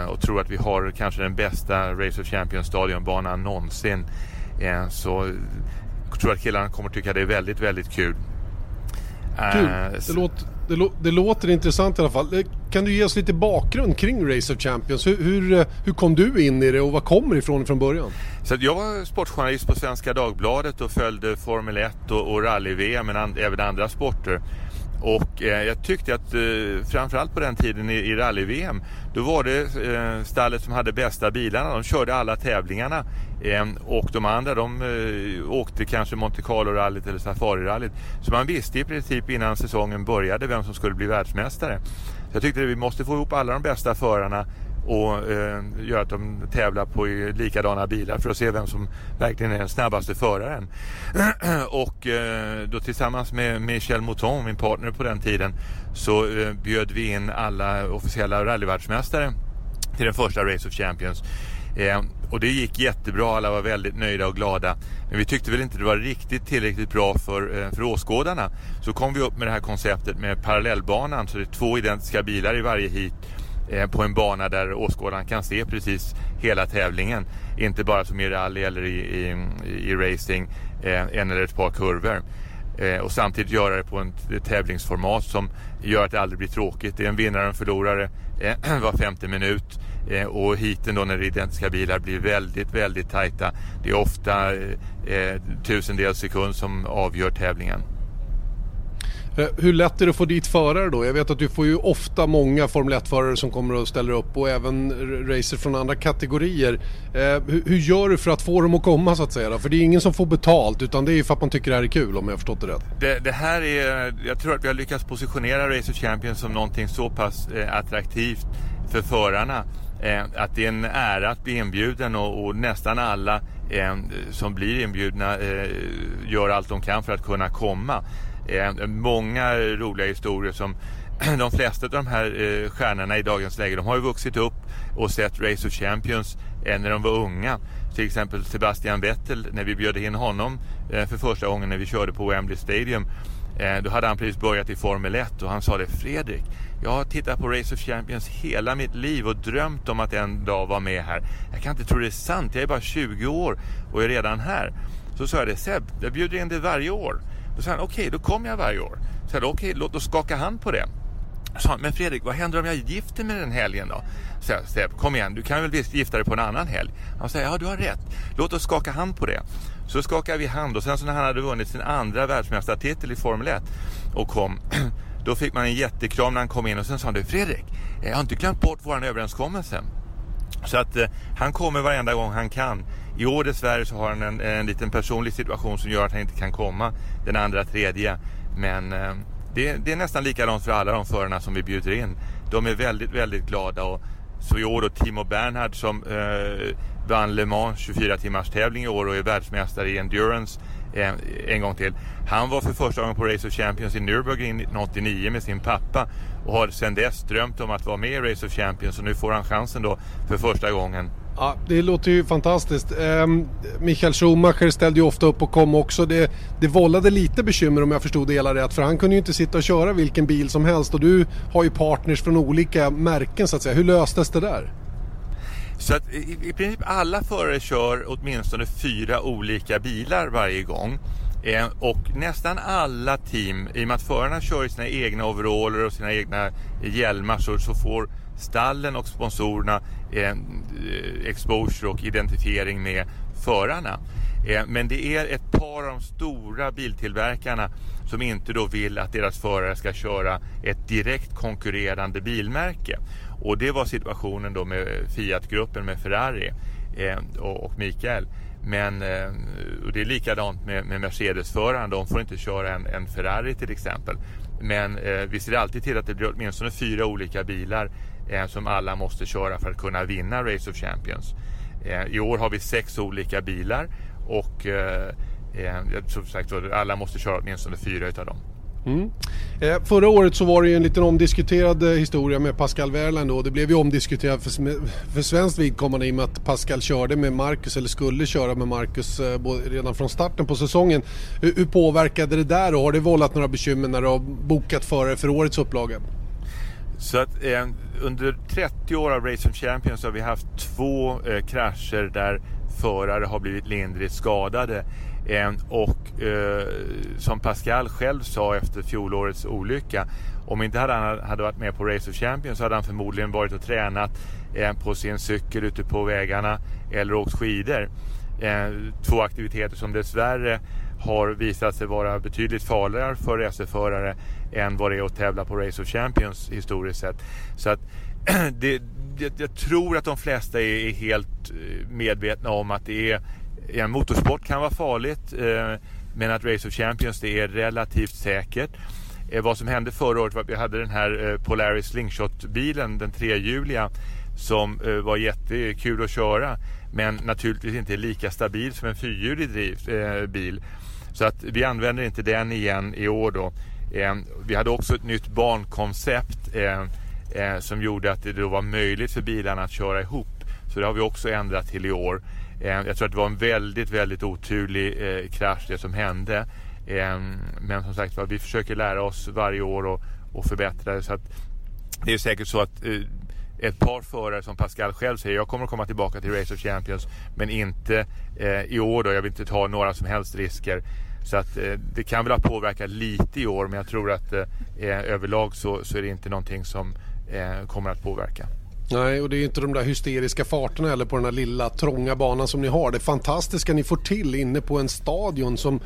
[SPEAKER 4] och tror att vi har kanske den bästa Race of Champions stadionbanan någonsin. Eh, så jag tror att killarna kommer tycka det är väldigt, väldigt kul.
[SPEAKER 1] Kul. Eh, det, låter, det, lå, det, låter intressant i alla fall. Eh, kan du ge oss lite bakgrund kring Race of Champions? Hur, hur, hur kom du in i det och var kommer ifrån från början?
[SPEAKER 4] Så jag var sportjournalist på Svenska Dagbladet och följde Formel 1 och, och rally-VM men and, även andra sporter. Och eh, jag tyckte att eh, framförallt på den tiden i, i rally-VM då var det eh, stallet som hade bästa bilarna. De körde alla tävlingarna ehm, och de andra de eh, åkte kanske Monte Carlo-rallyt eller Safari-rallyt. Så man visste i princip innan säsongen började vem som skulle bli världsmästare. Så jag tyckte att vi måste få ihop alla de bästa förarna och eh, göra att de tävlar på likadana bilar för att se vem som verkligen är den snabbaste föraren. och eh, då tillsammans med Michel Mouton, min partner på den tiden, så eh, bjöd vi in alla officiella rallyvärldsmästare till den första Race of Champions. Eh, och det gick jättebra, alla var väldigt nöjda och glada. Men vi tyckte väl inte det var riktigt tillräckligt bra för, eh, för åskådarna. Så kom vi upp med det här konceptet med parallellbanan, så det är två identiska bilar i varje hit Eh, på en bana där åskådaren kan se precis hela tävlingen. Inte bara som i rally eller i, i, i racing, eh, en eller ett par kurvor. Eh, och samtidigt göra det på ett tävlingsformat som gör att det aldrig blir tråkigt. Det är en vinnare och en förlorare var femte minut. och hiten då när det är identiska bilar blir väldigt, väldigt tajta. Det är ofta eh, tusendels sekund som avgör tävlingen.
[SPEAKER 1] Eh, hur lätt är det att få dit förare då? Jag vet att du får ju ofta många Formel 1-förare som kommer och ställer upp och även racer från andra kategorier. Eh, hur, gör du för att få dem att komma så att säga? Då? För det är ingen som får betalt utan det är ju för att man tycker det här är kul om jag har förstått det rätt.
[SPEAKER 4] Det, det här är, jag tror att vi har lyckats positionera Racer Champions som någonting så pass eh, attraktivt för förarna. Att det är en ära att bli inbjuden och, och nästan alla eh, som blir inbjudna eh, gör allt de kan för att kunna komma Eh, många roliga historier som de flesta av de här eh, stjärnorna i dagens läge, de har ju vuxit upp och sett Race of Champions eh, när de var unga. till exempel Sebastian Vettel när vi bjöd in honom eh, för första gången när vi körde på Wembley Stadium. Eh, då hade han precis börjat i Formel 1 och han sa det Fredrik, jag har tittat på Race of Champions hela mitt liv och drömt om att en dag vara med här. Jag kan inte tro det är sant, jag är bara 20 år och är redan här. Så sa jag det, Seb, jag bjuder in dig varje år. Då sa han, okej, okay, då kommer jag varje år. Så jag, okej, okay, låt oss skaka hand på det. Så han, men Fredrik, vad händer om jag gifter mig den helgen då? Så jag, Seb, kom igen, du kan väl visst gifta dig på en annan helg? Han säger, ja du har rätt. Låt oss skaka hand på det. Så skakade vi hand och sen så när han hade vunnit sin andra världsmästartitel i Formel 1 och kom Då fick man en jättekram när han kom in och sen sa han du Fredrik, jag har inte glömt bort vår överenskommelse. Så att eh, han kommer varenda gång han kan. I år dessvärre så har han en, en liten personlig situation som gör att han inte kan komma den andra tredje. Men eh, det, det, är nästan likadant för alla de förarna som vi bjuder in. De är väldigt, väldigt glada och så i år då Timo Bernhard som eh, vann Le Mans 24 timmars tävling i år och är världsmästare i endurance en, en gång till. Han var för första gången på Race of Champions i Nürburgring 1989 med sin pappa och har sedan dess drömt om att vara med i Race of Champions och nu får han chansen då för första gången.
[SPEAKER 1] Ja, det låter ju fantastiskt. Eh, Michael Schumacher ställde ju ofta upp och kom också. Det, det vållade lite bekymmer om jag förstod det hela rätt. För han kunde ju inte sitta och köra vilken bil som helst. Och du har ju partners från olika märken så att säga. Hur löstes det där?
[SPEAKER 4] Så att i, i princip alla förare kör åtminstone fyra olika bilar varje gång. Eh, och nästan alla team, i och med att förarna kör i sina egna overaller och sina egna hjälmar så, så får stallen och sponsorerna eh, exposure och identifiering med förarna. Eh, men det är ett par av de stora biltillverkarna som inte då vill att deras förare ska köra ett direkt konkurrerande bilmärke. Och det var situationen då med Fiat-gruppen med Ferrari eh, och, och Mikael. Men eh, och det är likadant med, med Mercedes-föraren. De får inte köra en, en Ferrari till exempel. Men eh, vi ser alltid till att det blir åtminstone fyra olika bilar Eh, som alla måste köra för att kunna vinna Race of Champions. Eh, I år har vi sex olika bilar och eh, eh som sagt alla måste köra åtminstone fyra utav dem.
[SPEAKER 1] Mm. Eh, förra året så var det ju en liten omdiskuterad eh, historia med Pascal Wehrlein då. Det blev ju omdiskuterat för, för svenskt vidkommande i och med att Pascal körde med Marcus eller skulle köra med Marcus eh, redan från starten på säsongen. Hur, hur påverkade det där och har det vållat några bekymmer när du har bokat förare för årets upplaga?
[SPEAKER 4] Så att eh, under 30 år av Race of Champions har vi haft två eh, krascher där förare har blivit lindrigt skadade. Eh, och eh, som Pascal själv sa efter fjolårets olycka, om inte han hade varit med på Race of Champions så hade han förmodligen varit och tränat eh, på sin cykel ute på vägarna eller åkt skidor. Eh, två aktiviteter som dessvärre har visat sig vara betydligt farligare för racerförare än vad det är att tävla på Race of Champions historiskt sett. Så att det, jag, jag tror att de flesta är, är helt eh, medvetna om att det är en motorsport kan vara farligt eh, men att Race of Champions det är relativt säkert. Eh, vad som hände förra året var att vi hade den här eh, Polaris Slingshot-bilen, den trehjuliga som eh, var jättekul att köra men naturligtvis inte lika stabil som en fyrhjulig driv, eh, bil. Så att vi använder inte den igen i år då. Eh, vi hade också ett nytt bankoncept eh, eh, som gjorde att det då var möjligt för bilarna att köra ihop. Så det har vi också ändrat till i år. Jag tror att det var en väldigt, väldigt oturlig krasch det som hände. Men som sagt vi försöker lära oss varje år och, och förbättra det. Så att det är säkert så att ett par förare som Pascal själv säger, jag kommer att komma tillbaka till Race of Champions men inte eh, i år då. Jag vill inte ta några som helst risker. Så att eh, det kan väl ha påverkat lite i år men jag tror att överlag så, så är det inte någonting som kommer att påverka.
[SPEAKER 1] Nej, och det är inte de där hysteriska farterna heller på den här lilla trånga banan som ni har. Det fantastiska ni får till inne på en stadion som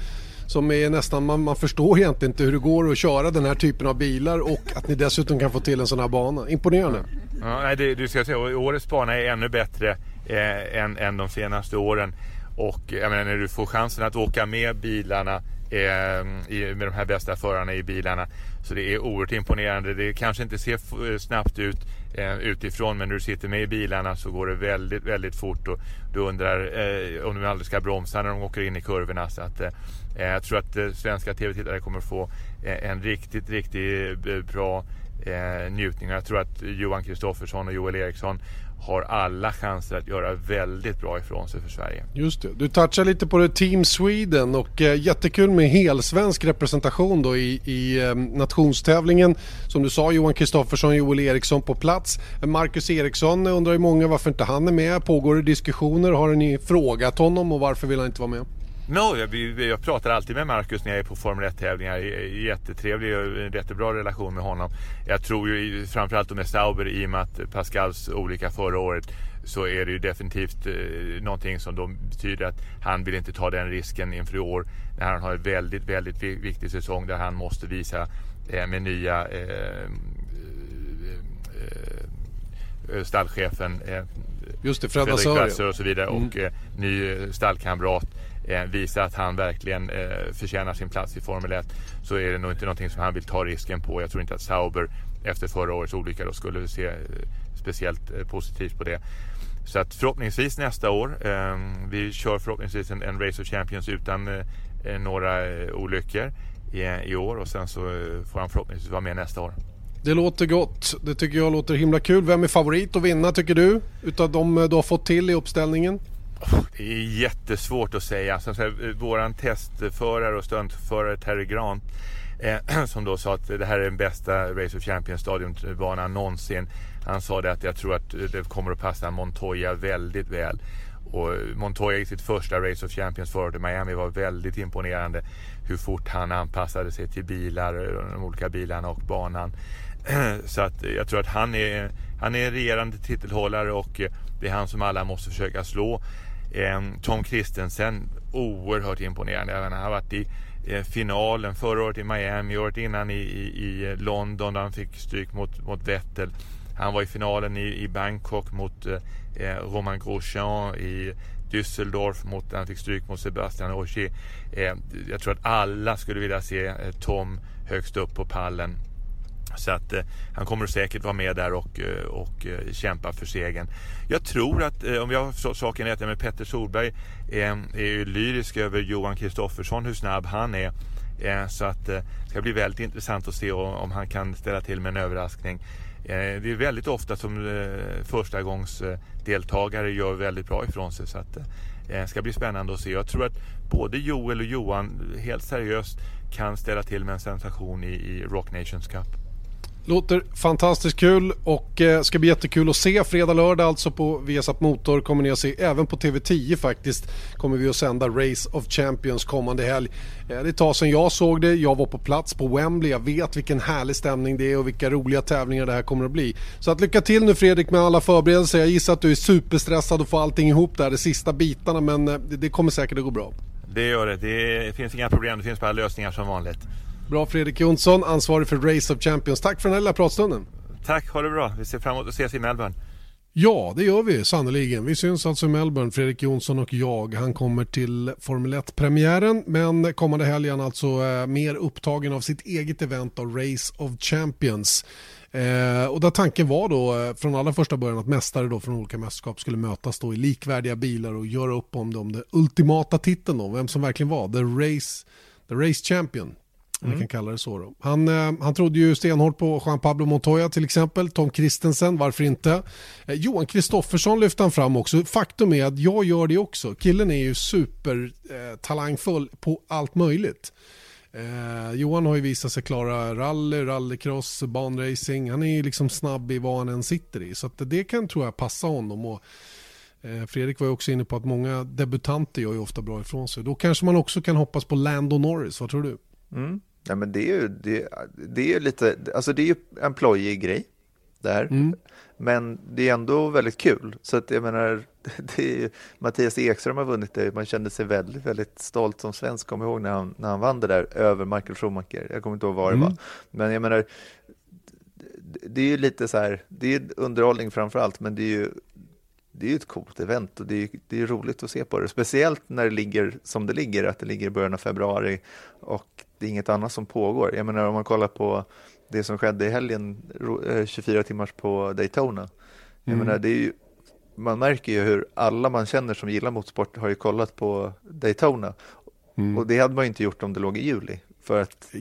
[SPEAKER 1] som är nästan, man, man förstår egentligen inte hur det går att köra den här typen av bilar och att ni dessutom kan få till en sån här bana. Imponerande.
[SPEAKER 4] Ja, nej, det, du ska säga, årets bana är ännu bättre eh, än, än de senaste åren. Och jag menar, när du får chansen att åka med bilarna eh, med de här bästa förarna i bilarna. Så det är oerhört imponerande. Det kanske inte ser eh, snabbt ut eh, utifrån men när du sitter med i bilarna så går det väldigt, väldigt fort och du undrar eh, om de aldrig ska bromsa när de åker in i kurvorna. Så att, eh, eh, jag tror att eh, svenska tv-tittare kommer få eh, en riktigt, riktigt eh, bra eh, njutning. Jag tror att Johan Kristoffersson och Joel Eriksson har alla chanser att göra väldigt bra ifrån sig för Sverige.
[SPEAKER 1] Just det. Du touchar lite på det Team Sweden och eh, jättekul med helsvensk representation då i, i eh, nationstävlingen. Som du sa Johan Kristoffersson, Joel Eriksson på plats. Marcus Eriksson undrar ju många varför inte han är med. Pågår det diskussioner? Har ni frågat honom och varför vill han inte vara med?
[SPEAKER 4] No, jag, jag pratar alltid med Marcus när jag är på Formel 1-tävlingar. Jättetrevlig och en jättebra relation med honom. Jag tror ju framförallt med Sauber i och med att Pascals olycka förra året så är det ju definitivt eh, någonting som då betyder att han vill inte ta den risken inför i år när han har en väldigt, väldigt viktig säsong där han måste visa eh, med nya eh stallchefen
[SPEAKER 1] eh, Just det, Fred Fredrik
[SPEAKER 4] och så vidare mm. och eh, ny stallkamrat eh, visa att han verkligen eh, förtjänar sin plats i Formel 1 så är det nog inte någonting som han vill ta risken på. Jag tror inte att Sauber efter förra årets olycka då skulle se eh, speciellt eh, positivt på det. Så att förhoppningsvis nästa år. Eh, vi kör förhoppningsvis en, en, Race of Champions utan eh, några olyckor i, i, år och sen så får han förhoppningsvis vara med nästa år.
[SPEAKER 1] Det låter gott. Det tycker jag låter himla kul. Vem är favorit att vinna tycker du? Utav de eh, du har fått till i uppställningen?
[SPEAKER 4] Det är jättesvårt att säga. Alltså, som sagt, eh, våran testförare och stuntförare Terry Grant eh, som då sa att det här är den bästa Race of Champions stadionbanan någonsin. Han sa det att jag tror att eh, det kommer att passa Montoya väldigt väl. Och Montoya i sitt första Race of Champions förra i Miami var väldigt imponerande. Hur fort han anpassade sig till bilar, de olika bilarna och banan. Så att jag tror att han är, han är regerande titelhållare och det är han som alla måste försöka slå. Ehm, Tom Kristensen, oerhört imponerande. Han har varit i eh, finalen förra året i Miami, året innan i, i, i London där han fick stryk mot, mot Vettel. Han var i finalen i, i Bangkok mot eh, eh Roman Grosjean i Düsseldorf mot, han fick stryk mot Sebastian Ogier. Eh, jag tror att alla skulle vilja se eh, Tom högst upp på pallen. Så att eh, han kommer säkert vara med där och, eh, och eh, kämpa för segern. Jag tror att, eh, om jag har förstått saken rätt, med Petter Solberg eh, är ju lyrisk över Johan Kristoffersson, hur snabb han är. Eh, så att eh, det ska bli väldigt intressant att se om, om han kan ställa till med en överraskning. Eh, det är väldigt ofta som eh, första gångs deltagare gör väldigt bra ifrån sig. Så att, det ska bli spännande att se. Jag tror att både Joel och Johan helt seriöst kan ställa till med en sensation i, i Rock Nations Cup.
[SPEAKER 1] Låter fantastiskt kul och eh, ska bli jättekul att se fredag, lördag alltså på Viasat Motor kommer ni att se. Även på TV10 faktiskt kommer vi att sända Race of Champions kommande helg. Eh, det är ett tag sedan jag såg det, jag var på plats på Wembley, jag vet vilken härlig stämning det är och vilka roliga tävlingar det här kommer att bli. Så att lycka till nu Fredrik med alla förberedelser. Jag gissar att du är superstressad och får allting ihop där, de sista bitarna men eh, det kommer säkert att gå bra.
[SPEAKER 4] Det gör det, det finns inga problem, det finns bara lösningar som vanligt.
[SPEAKER 1] Bra Fredrik Jonsson, ansvarig för Race of Champions. Tack för den här lilla pratstunden.
[SPEAKER 4] Tack, ha det bra. Vi ser fram emot att ses i Melbourne.
[SPEAKER 1] Ja, det gör vi sannoliken. Vi syns alltså i Melbourne, Fredrik Jonsson och jag. Han kommer till Formel 1-premiären, men kommande helgen alltså eh, mer upptagen av sitt eget event av Race of Champions. Eh, och där tanken var då eh, från allra första början att mästare då från olika mästerskap skulle mötas då i likvärdiga bilar och göra upp om det, om det ultimata titeln då, vem som verkligen var the race, the race champion Mm. kan kalla det så. Då. Han, eh, han trodde ju stenhårt på Juan Pablo Montoya till exempel, Tom Christensen, varför inte? Eh, Johan Kristoffersson lyfte han fram också. Faktum är att jag gör det också. Killen är ju supertalangfull eh, på allt möjligt. Eh, Johan har ju visat sig klara rally, rallycross, banracing. Han är ju liksom snabb i vad han än sitter i. Så det kan tror jag passa honom. Och, eh, Fredrik var ju också inne på att många debutanter gör ju ofta bra ifrån sig. Då kanske man också kan hoppas på Lando Norris, vad tror du?
[SPEAKER 2] Mm. Ja, men det är ju, det, det är lite, alltså det är ju en plojig grej där. Mm. Men det är ändå väldigt kul. Så att jag menar, det är, Mattias Ekström har vunnit det. Man kände sig väldigt, väldigt stolt som svensk. Kom ihåg när han, när han vann det där över Michael Schumacher. Jag kommer inte ihåg var det mm. var. Men jag menar, det är ju lite så här, det är underhållning framför allt, men det är ju det är ju ett coolt event och det är, det är roligt att se på det. Speciellt när det ligger som det ligger, att det ligger i början av februari och det är inget annat som pågår. Jag menar om man kollar på det som skedde i helgen, 24 eh, timmars på Daytona. Jag mm. menar, det är ju, man märker ju hur alla man känner som gillar motorsport har ju kollat på Daytona. Mm. Och det hade man ju inte gjort om det låg i juli. För att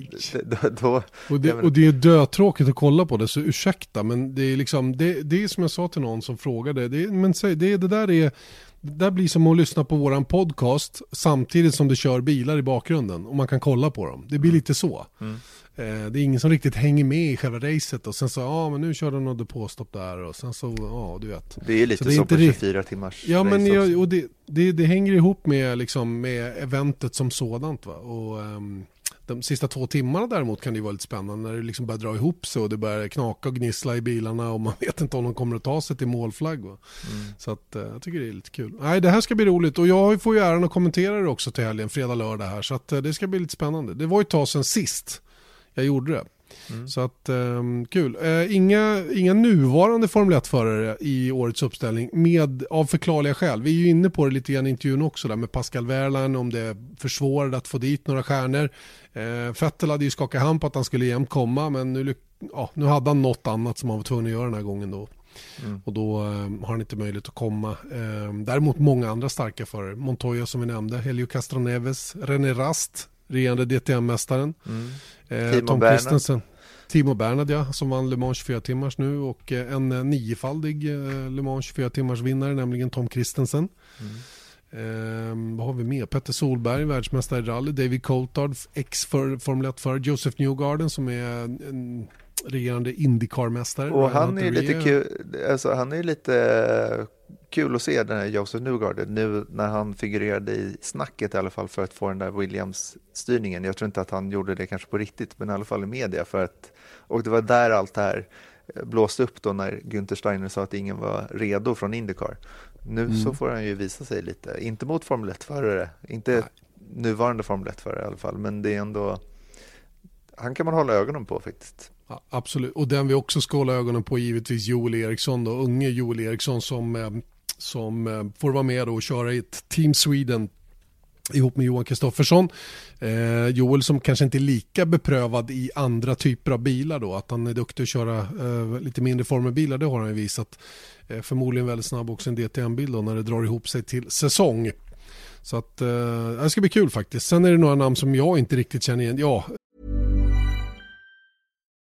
[SPEAKER 2] då... då
[SPEAKER 1] och, det, och det är dötråkigt att kolla på det, så ursäkta, men det är liksom, det, det är som jag sa till någon som frågade, det, men det, det där är, det där blir som att lyssna på våran podcast samtidigt som det kör bilar i bakgrunden och man kan kolla på dem. Det blir mm. lite så. Mm. Eh, det är ingen som riktigt hänger med i själva racet och sen så, ja men nu kör de något depåstopp där och sen så, ja du vet.
[SPEAKER 2] Det är lite så, det så på 24 timmars
[SPEAKER 1] Ja men jag, och det, det, det, hänger ihop med, liksom, med eventet som sådant va. Och, um, de sista två timmarna däremot kan det vara lite spännande när det liksom börjar dra ihop sig och det börjar knaka och gnissla i bilarna och man vet inte om de kommer att ta sig till målflagg. Mm. Så att, uh, jag tycker det är lite kul. Nej, det här ska bli roligt och jag får ju äran att kommentera det också till helgen, fredag, lördag här. Så att, uh, det ska bli lite spännande. Det var ju ett tag sedan sist jag gjorde det. Mm. Så att um, kul. Uh, inga, inga nuvarande Formel 1-förare i årets uppställning med, av förklarliga skäl. Vi är ju inne på det lite grann i intervjun också där med Pascal Wehrlein om det försvårade att få dit några stjärnor. Uh, Vettel hade ju skakat hand på att han skulle jämt komma men nu, ja, nu hade han något annat som han var tvungen att göra den här gången då. Mm. Och då um, har han inte möjlighet att komma. Um, däremot många andra starka förare. Montoya som vi nämnde, Helio Castroneves, René Rast, regerande DTM-mästaren. Mm.
[SPEAKER 2] Eh, Timo Tom Christensen.
[SPEAKER 1] Timo Bernhard ja, som vann Le Mans 24 timmars nu och eh, en eh, niofaldig Le Mans 24 timmars vinnare, nämligen Tom Christensen. Mm. Eh, vad har vi mer? Petter Solberg, världsmästare i rally. David Coulthard, ex-Formel 1-förare. Joseph Newgarden som är en regerande Indycar-mästare.
[SPEAKER 2] Och han är lite kul, alltså han är lite kul att se den här Joseph Newgarden nu när han figurerade i snacket i alla fall för att få den där Williams-styrningen. Jag tror inte att han gjorde det kanske på riktigt, men i alla fall i media. För att, och det var där allt det här eh, blåste upp då när Günther Steiner sa att ingen var redo från Indycar. Nu mm. så får han ju visa sig lite, inte mot Formel 1-förare, inte Nej. nuvarande Formel 1-förare i alla fall, men det är ändå, han kan man hålla ögonen på faktiskt.
[SPEAKER 1] Ja, absolut, och den vi också ska hålla ögonen på givetvis Joel Eriksson då, unge Joel Eriksson som eh, som eh, får vara med och köra i ett Team Sweden ihop med Johan Kristoffersson. Eh, Joel som kanske inte är lika beprövad i andra typer av bilar då, att han är duktig att köra eh, lite mindre formelbilar, det har han ju visat. Eh, förmodligen väldigt snabb också en DTM-bil när det drar ihop sig till säsong. Så att eh, det ska bli kul faktiskt. Sen är det några namn som jag inte riktigt känner igen. Ja,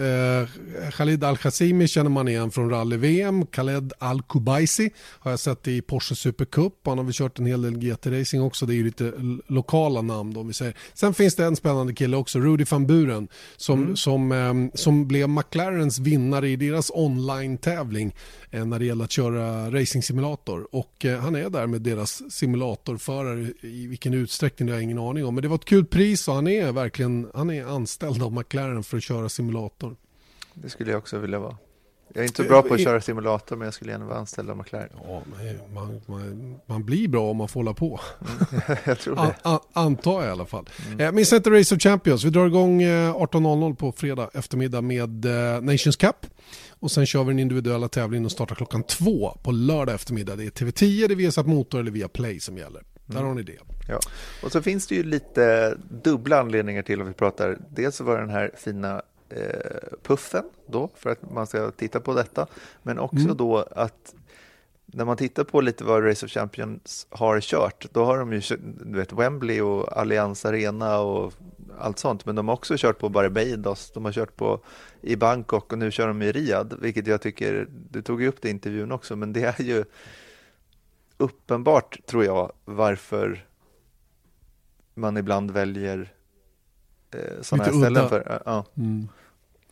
[SPEAKER 1] Eh, Khalid Al-Khazimi känner man igen från rally-VM. Khaled Al-Kubaisi har jag sett i Porsche Supercup. Han har väl kört en hel del GT-racing också. Det är ju lite lokala namn om vi säger. Sen finns det en spännande kille också, Rudy van Buren, som, mm. som, eh, som blev McLarens vinnare i deras online-tävling eh, när det gäller att köra racing-simulator. Och eh, han är där med deras simulatorförare. I vilken utsträckning det har jag ingen aning om. Men det var ett kul pris och han är verkligen han är anställd av McLaren för att köra simulator.
[SPEAKER 2] Det skulle jag också vilja vara. Jag är inte så bra på att köra simulator men jag skulle gärna vara anställd av McLaren.
[SPEAKER 1] Ja, man, man, man, blir bra om man får hålla på.
[SPEAKER 2] Mm, jag tror det.
[SPEAKER 1] A, a, antar jag i alla fall. Mm. Eh, minns inte Race of Champions. Vi drar igång 18.00 eh, på fredag eftermiddag med eh, Nations Cup. Och sen kör vi den individuella tävlingen och startar klockan två på lördag eftermiddag. Det är TV10, det är Viasat Motor eller via Play som gäller. Där mm. har ni det.
[SPEAKER 2] Ja. Och så finns det ju lite dubbla anledningar till att vi pratar. Dels så var den här fina eh, puffen då för att man ska titta på detta. Men också mm. då att när man tittar på lite vad Race of Champions har kört, då har de ju du vet, Wembley och Allianz Arena och allt sånt, men de har också kört på Barbados, de har kört på i Bangkok och nu kör de i Riyadh, vilket jag tycker, du tog ju upp det i intervjun också, men det är ju uppenbart, tror jag, varför man ibland väljer eh, sådana här ställen. För, ja. Mm.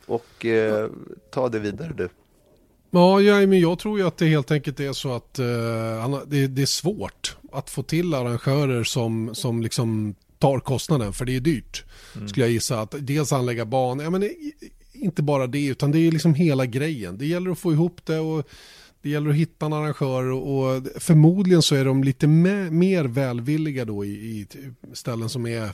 [SPEAKER 2] Och eh, ta det vidare du.
[SPEAKER 1] Ja, ja, men jag tror ju att det helt enkelt är så att eh, det, det, är svårt att få till arrangörer som, som liksom tar kostnaden, för det är dyrt. Mm. Skulle jag gissa att dels anlägga banor, ja, men inte bara det, utan det är liksom hela grejen. Det gäller att få ihop det och det gäller att hitta en arrangör och, förmodligen så är de lite mer välvilliga då i, i ställen som är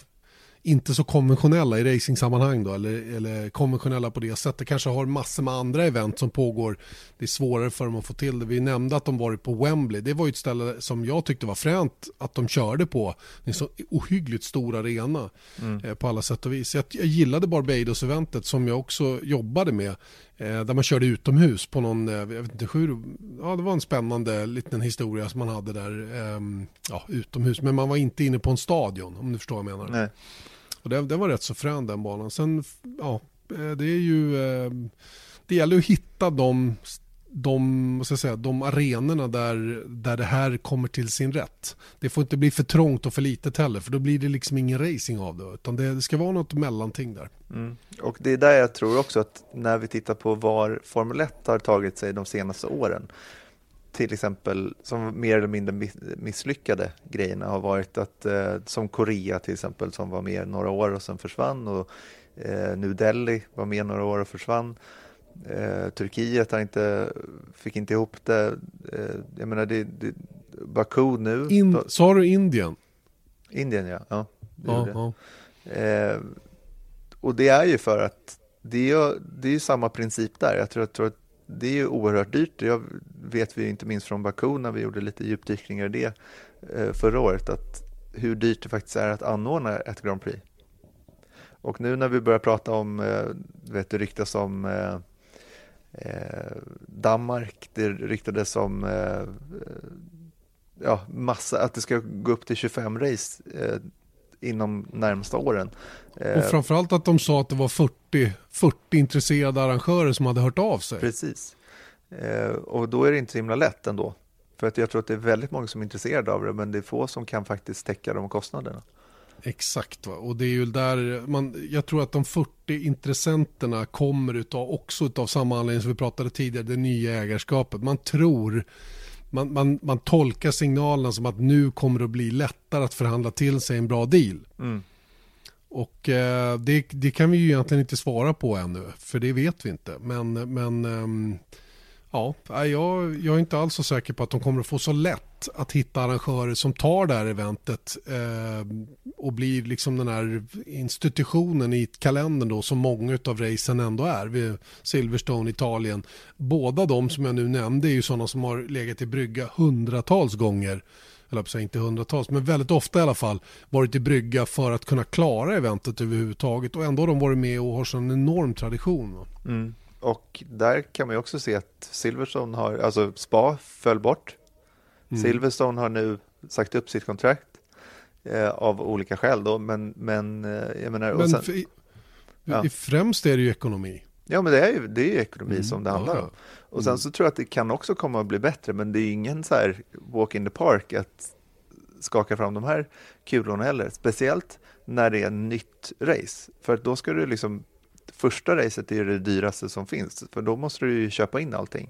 [SPEAKER 1] inte så konventionella i racingsammanhang då, eller, eller konventionella på det sättet. Kanske har massor med andra event som pågår. Det är svårare för dem att få till det. Vi nämnde att de varit på Wembley. Det var ju ett ställe som jag tyckte var fränt att de körde på. Det är en så ohyggligt stor arena mm. eh, på alla sätt och vis. Jag, jag gillade Barbados-eventet som jag också jobbade med. Eh, där man körde utomhus på någon, eh, jag vet inte hur, ja det var en spännande liten historia som man hade där, eh, ja utomhus, men man var inte inne på en stadion om du förstår vad jag menar. Nej. Och den, den var rätt så frän den banan. Sen, ja, eh, det är ju, eh, det gäller att hitta de, de, ska säga, de arenorna där, där det här kommer till sin rätt. Det får inte bli för trångt och för litet heller, för då blir det liksom ingen racing av det. Utan det, det ska vara något mellanting där.
[SPEAKER 2] Mm. Och det är där jag tror också att när vi tittar på var Formel 1 har tagit sig de senaste åren, till exempel som mer eller mindre misslyckade grejerna har varit att eh, som Korea till exempel som var med några år och sen försvann och eh, New Delhi var med några år och försvann. Eh, Turkiet har inte, fick inte ihop det. Eh, jag menar det, det Baku nu.
[SPEAKER 1] In, sa du Indien?
[SPEAKER 2] Indien ja. ja, ja, ja. Eh, och det är ju för att det är, det är samma princip där. Jag tror, jag tror att det är ju oerhört dyrt. Jag vet vi inte minst från Baku när vi gjorde lite djupdykningar i det eh, förra året, att hur dyrt det faktiskt är att anordna ett Grand Prix. Och nu när vi börjar prata om, eh, vet det ryktas om eh, eh Danmark, det ryktades om ja, massa, att det ska gå upp till 25 race inom närmsta åren.
[SPEAKER 1] Och framförallt att de sa att det var 40, 40 intresserade arrangörer som hade hört av sig.
[SPEAKER 2] Precis. Eh, och då är det inte så himla lätt ändå. För att jag tror att det är väldigt många som är intresserade av det, men det är få som kan faktiskt täcka de kostnaderna.
[SPEAKER 1] Exakt, va? och det är ju där man, jag tror att de 40 intressenterna kommer utav, också av samma anledning som vi pratade tidigare, det nya ägarskapet. Man tror man, man, man tolkar signalerna som att nu kommer det att bli lättare att förhandla till sig en bra deal. Mm. Och eh, det, det, kan vi ju egentligen inte svara på ännu, för det vet vi inte. Men, men eh, Ja, jag, jag är inte alls så säker på att de kommer att få så lätt att hitta arrangörer som tar det här eventet eh, och blir liksom den här institutionen i kalendern då som många av racen ändå är. Vid Silverstone, Italien. Båda de som jag nu nämnde är ju sådana som har legat i brygga hundratals gånger eller inte hundratals, men väldigt ofta i alla fall varit i brygga för att kunna klara eventet överhuvudtaget och ändå har de varit med och har sån enorm tradition. Mm.
[SPEAKER 2] Och där kan man ju också se att Silverstone har, alltså Spa föll bort. Mm. Silverstone har nu sagt upp sitt kontrakt eh, av olika skäl då, men, men eh, jag menar...
[SPEAKER 1] Men sen, i, ja. främst är det ju ekonomi.
[SPEAKER 2] Ja, men det är ju, det är ju ekonomi mm. som det handlar om. Och sen mm. så tror jag att det kan också komma att bli bättre, men det är ingen så här walk in the park att skaka fram de här kulorna heller. Speciellt när det är nytt race, för då ska du liksom första racet är det dyraste som finns, för då måste du ju köpa in allting.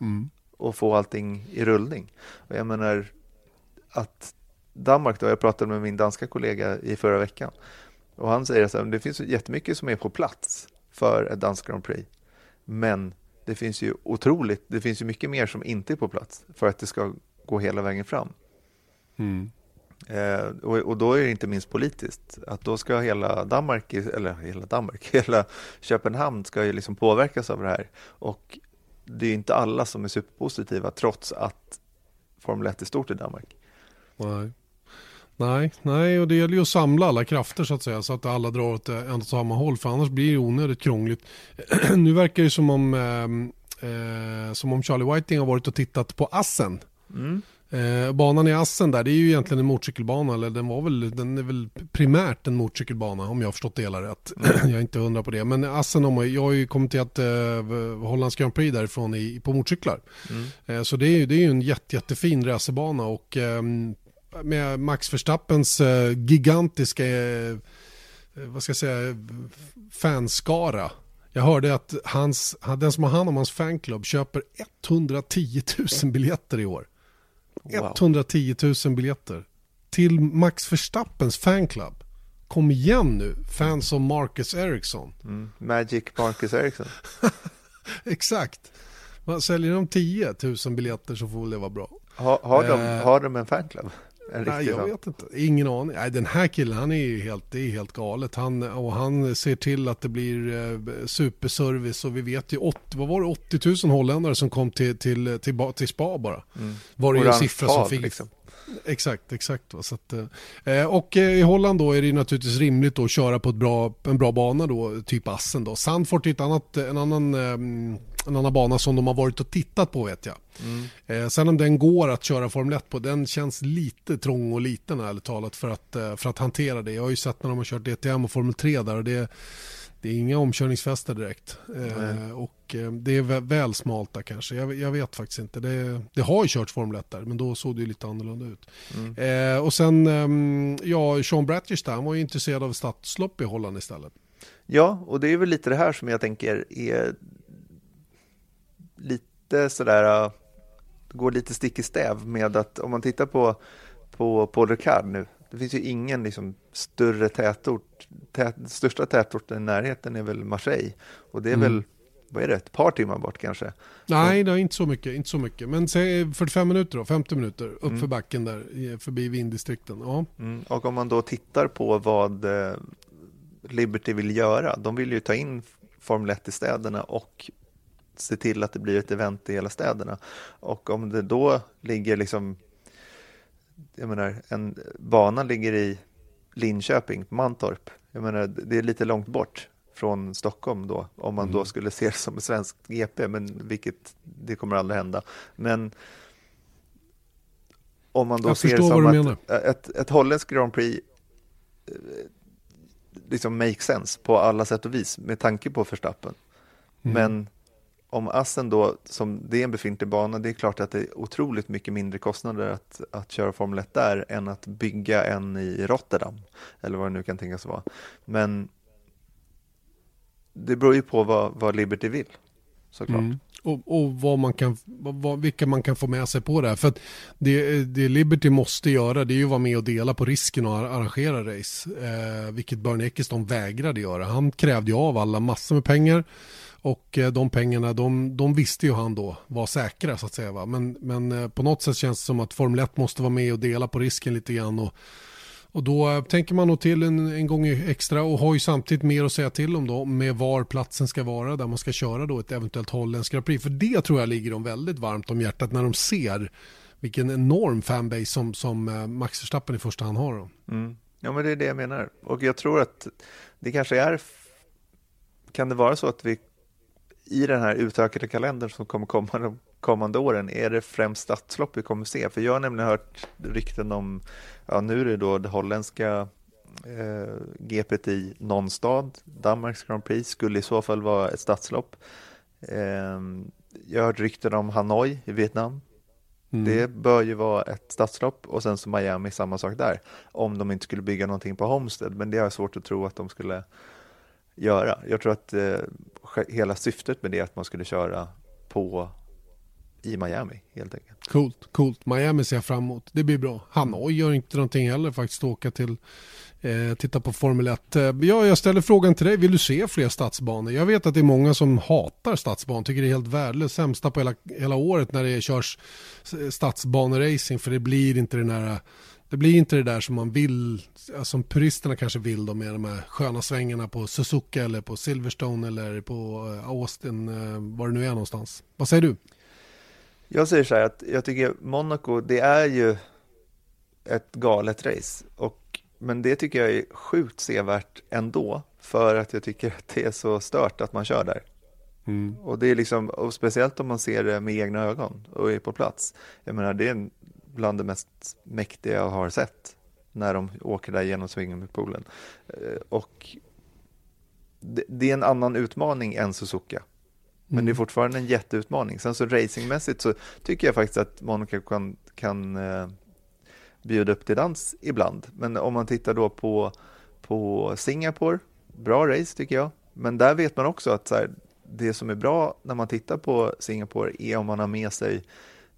[SPEAKER 2] Mm. Och få allting i rullning. Och jag menar att Danmark då, jag pratade med min danska kollega i förra veckan och han säger att det finns jättemycket som är på plats för ett danskt Grand Prix. Men det finns ju otroligt, det finns ju mycket mer som inte är på plats för att det ska gå hela vägen fram. Mm. Eh, och, och, då är det inte minst politiskt, att då ska hela Danmark, eller hela Danmark, hela Köpenhamn ska ju liksom påverkas av det här. Och det är inte alla som är superpositiva trots att Formel 1 är stort i Danmark.
[SPEAKER 1] Nej. Nej, nej, och det gäller ju att samla alla krafter så att säga så att alla drar åt en och samma håll för annars blir det onödigt krångligt. nu verkar det som om, eh, eh, som om Charlie Whiting har varit och tittat på Assen. Mm. Eh, banan i Assen där, det är ju egentligen en motorcykelbana, eller den, var väl, den är väl primärt en motorcykelbana om jag har förstått det hela rätt. jag är inte hundra på det. Men Assen, om, jag har ju kommenterat eh, Hollands Grand Prix därifrån i, på motorcyklar. Mm. Eh, så det är, det är ju en jätte, jättefin racerbana och eh, med Max Verstappens eh, gigantiska, eh, vad ska jag säga, fanskara jag hörde att hans, den som har hand om hans fanklubb köper 110 000 biljetter i år. Wow. 110 000 biljetter till Max Verstappens fanclub. Kom igen nu, fans av Marcus Ericsson.
[SPEAKER 2] Mm. Magic Marcus Ericsson.
[SPEAKER 1] Exakt. Man säljer de 10 000 biljetter så får väl det vara bra.
[SPEAKER 2] Ha, har, de, eh, har de en fanclub?
[SPEAKER 1] En nej, jag vet inte. Ingen aning. Nej, den här killen, han är ju helt, det är helt galet. Han, och han ser till att det blir eh, superservice och vi vet ju 80, vad var det, 80 000 holländare som kom till, till, till, till spa bara. Mm. Var det ju en siffra som fick. Liksom. Exakt, exakt. Så att, eh, och eh, i Holland då är det naturligtvis rimligt att köra på ett bra, en bra bana då, typ Assen då. Sandfort är ett annat, en annan eh, en annan bana som de har varit och tittat på vet jag. Mm. Eh, sen om den går att köra Formel 1 på, den känns lite trång och liten ärligt talat för att, eh, för att hantera det. Jag har ju sett när de har kört DTM och Formel 3 där och det, det är inga omkörningsfäster direkt. Eh, och eh, det är väl, väl smalt där kanske. Jag, jag, vet faktiskt inte. Det, det har ju kört Formel 1 där, men då såg det ju lite annorlunda ut. Mm. Eh, och sen, ehm, ja, Sean Bratish där, han var ju intresserad av stadslopp i Holland istället.
[SPEAKER 2] Ja, och det är väl lite det här som jag tänker är lite sådär, äh, går lite stick i stäv med att om man tittar på, på Paul Ricard nu, det finns ju ingen liksom större tätort, tät, största tätorten i närheten är väl Marseille och det är mm. väl vad är det, ett par timmar bort kanske?
[SPEAKER 1] Nej, det är inte så mycket, inte så mycket. Men säg 45 minuter då, 50 minuter upp mm. backen där, förbi vinddistrikten. Ja.
[SPEAKER 2] Mm. Och om man då tittar på vad eh, Liberty vill göra, de vill ju ta in Formel 1 i städerna och se till att det blir ett event i hela städerna. Och om det då ligger liksom, jag menar, en bana ligger i Linköping, Mantorp. Jag menar, det är lite långt bort från Stockholm då, om man mm. då skulle se det som ett svenskt GP, men vilket det kommer aldrig hända. Men om man då Jag ser det som att ett, ett, ett holländskt Grand Prix eh, liksom make sense på alla sätt och vis med tanke på Verstappen. Mm. Men om Assen då, som det är en befintlig bana, det är klart att det är otroligt mycket mindre kostnader att, att köra Formel 1 där än att bygga en i Rotterdam, eller vad det nu kan tänkas vara. Men det beror ju på vad, vad Liberty vill, såklart. Mm.
[SPEAKER 1] Och, och vad man kan, vad, vilka man kan få med sig på det här. För det, det Liberty måste göra det är ju att vara med och dela på risken och arrangera race. Eh, vilket Bernie Eccleston vägrade göra. Han krävde ju av alla massor med pengar. Och eh, de pengarna, de, de visste ju han då var säkra så att säga. Va? Men, men eh, på något sätt känns det som att Formel 1 måste vara med och dela på risken lite grann. Och, och då tänker man nog till en, en gång extra och har ju samtidigt mer att säga till om då med var platsen ska vara där man ska köra då ett eventuellt holländskt Grand Prix. För det tror jag ligger dem väldigt varmt om hjärtat när de ser vilken enorm fanbase som, som eh, Max Verstappen i första hand har.
[SPEAKER 2] Mm. Ja men det är det jag menar. Och jag tror att det kanske är kan det vara så att vi i den här utökade kalendern som kommer komma de kommande åren, är det främst stadslopp vi kommer se? För jag har nämligen hört rykten om, ja nu är det då det holländska eh, GPT i någon stad, Danmarks Grand Prix skulle i så fall vara ett stadslopp. Eh, jag har hört rykten om Hanoi i Vietnam. Mm. Det bör ju vara ett stadslopp och sen så Miami, samma sak där. Om de inte skulle bygga någonting på Homestead, men det har jag svårt att tro att de skulle göra. Jag tror att eh, hela syftet med det är att man skulle köra på i Miami helt enkelt.
[SPEAKER 1] Coolt, coolt. Miami ser jag fram emot. Det blir bra. Hanoi gör inte någonting heller faktiskt åka till eh, titta på Formel 1. Eh, ja, jag ställer frågan till dig. Vill du se fler stadsbanor? Jag vet att det är många som hatar stadsbanor. Tycker det är helt värdelöst. Sämsta på hela, hela året när det körs eh, stadsbaneracing. För det blir inte den här det blir inte det där som man vill, som puristerna kanske vill då med de här sköna svängarna på Suzuka eller på Silverstone eller på eh, Austin, var det nu är någonstans. Vad säger du?
[SPEAKER 2] Jag säger så här att jag tycker Monaco, det är ju ett galet race. Och, men det tycker jag är sjukt sevärt ändå, för att jag tycker att det är så stört att man kör där. Mm. Och det är liksom, och speciellt om man ser det med egna ögon och är på plats. Jag menar, det är bland det mest mäktiga jag har sett när de åker där genom Swingerpoolen. Eh, och det, det, är en annan utmaning än Suzuka. Men mm. det är fortfarande en jätteutmaning. Sen så racingmässigt så tycker jag faktiskt att Monaco kan, kan eh, bjuda upp till dans ibland. Men om man tittar då på, på Singapore, bra race tycker jag. Men där vet man också att här, det som är bra när man tittar på Singapore är om man har med sig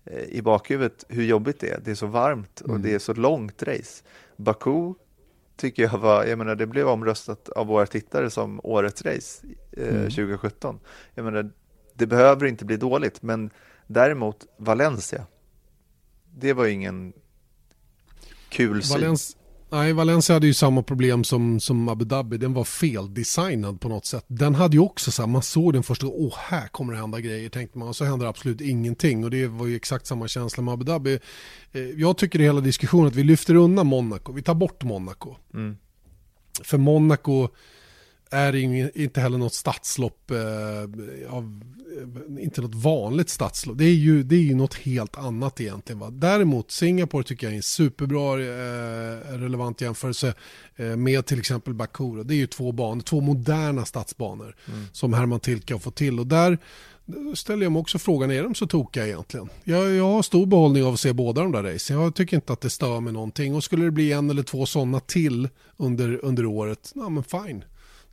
[SPEAKER 2] Eh, i bakhuvudet hur jobbigt det är. Det är så varmt och mm. det är så långt race. Baku tycker jag var, jag menar det blev omröstat av våra tittare som årets race eh, mm. 2017. Jag menar det behöver inte bli dåligt, men däremot Valencia, det var ju ingen kul.
[SPEAKER 1] Valens, nej, Valencia hade ju samma problem som, som Abu Dhabi. Den var feldesignad på något sätt. Den hade ju också så här, man såg den första åh här kommer det hända grejer tänkte man. Och så händer absolut ingenting. Och det var ju exakt samma känsla med Abu Dhabi. Eh, jag tycker i hela diskussionen att vi lyfter undan Monaco. Vi tar bort Monaco. Mm. För Monaco är inte heller något stadslopp eh, av, eh, inte något vanligt stadslopp. Det är ju, det är ju något helt annat egentligen. Va? Däremot Singapore tycker jag är en superbra eh, relevant jämförelse eh, med till exempel Baku. Det är ju två banor, två moderna stadsbanor mm. som Herman Tilke har fått till. Och där ställer jag mig också frågan, är de så tokiga egentligen? Jag, jag har stor behållning av att se båda de där racen. Jag tycker inte att det stör mig någonting. Och skulle det bli en eller två sådana till under, under året, ja men fine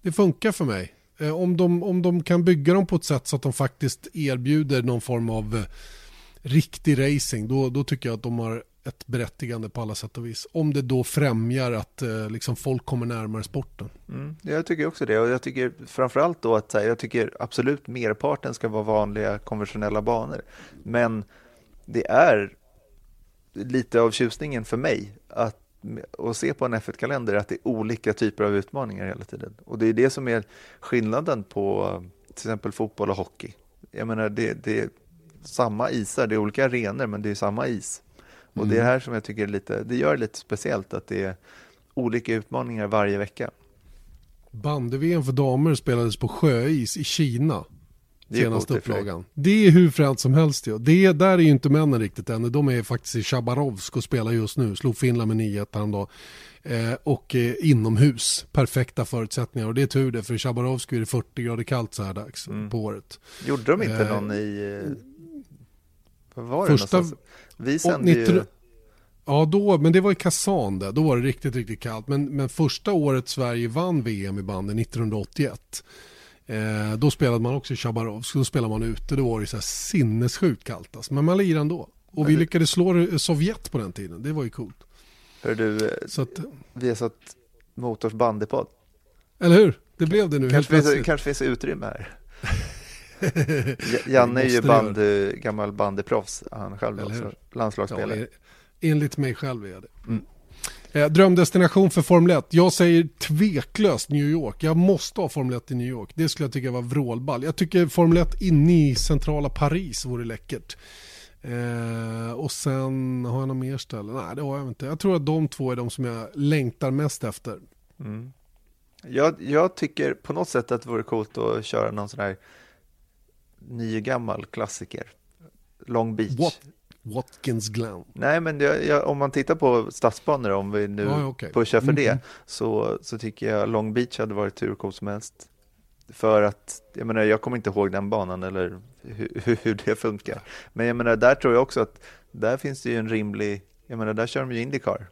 [SPEAKER 1] det funkar för mig. Eh, om de, om de kan bygga dem på ett sätt så att de faktiskt erbjuder någon form av eh, riktig racing, då, då tycker jag att de har ett berättigande på alla sätt och vis. Om det då främjar att eh, liksom folk kommer närmare sporten.
[SPEAKER 2] Mm, jag tycker också det och jag tycker framförallt då att jag tycker absolut merparten ska vara vanliga konventionella banor. Men det är lite av tjusningen för mig att och se på en F1-kalender att det är olika typer av utmaningar hela tiden. Och det är det som är skillnaden på till exempel fotboll och hockey. Jag menar, det, det är samma isar, det är olika arenor men det är samma is. Och mm. det är mm. här som jag tycker är lite, det gör det lite speciellt att det är olika utmaningar varje vecka.
[SPEAKER 1] Bandy-VM för damer spelades på sjöis i Kina senaste upplagan. Det är hur fränt som helst. Ja. Det, där är ju inte männen riktigt ännu. De är faktiskt i Chabarovsk och spelar just nu. Slog Finland med 9-1 häromdagen. Eh, och eh, inomhus. Perfekta förutsättningar. Och det är tur det, för i Chabarovsk är det 40 grader kallt så här dags mm. på året.
[SPEAKER 2] Gjorde de inte eh, någon i... Eh, vad var det första, någonstans? Vi sände ju...
[SPEAKER 1] Ja, då, men det var i Kazan där. Då var det riktigt, riktigt kallt. Men, men första året Sverige vann VM i bandet 1981 Eh, då spelade man också i Chabarovsk, då spelade man ute, då var det så här sinnessjukt kallt alltså. Men man lirade ändå. Och vi lyckades slå Sovjet på den tiden, det var ju coolt.
[SPEAKER 2] Hör du, eh, så att, vi har satt Motors bandypodd.
[SPEAKER 1] Eller hur? Det blev det nu
[SPEAKER 2] kanske helt finns, kanske finns utrymme här. Janne är ju bandy, gammal bandyproffs, han själv också, landslagsspelare. Ja,
[SPEAKER 1] enligt mig själv är jag det. Mm. Eh, drömdestination för Formel 1. Jag säger tveklöst New York. Jag måste ha Formel 1 i New York. Det skulle jag tycka var vrålball. Jag tycker Formel 1 inne i centrala Paris vore läckert. Eh, och sen har jag något mer ställe? Nej, det har jag inte. Jag tror att de två är de som jag längtar mest efter. Mm.
[SPEAKER 2] Jag, jag, tycker på något sätt att det vore coolt att köra någon sån här ny gammal klassiker. Long Beach.
[SPEAKER 1] What? Watkins Glen.
[SPEAKER 2] Nej, men jag, jag, om man tittar på stadsbanor, om vi nu ah, okay. pushar för mm. det, så, så tycker jag Long Beach hade varit hur coolt som helst. För att, jag menar, jag kommer inte ihåg den banan eller hur, hur det funkar. Men jag menar, där tror jag också att där finns det ju en rimlig, jag menar, där kör de ju Indycar.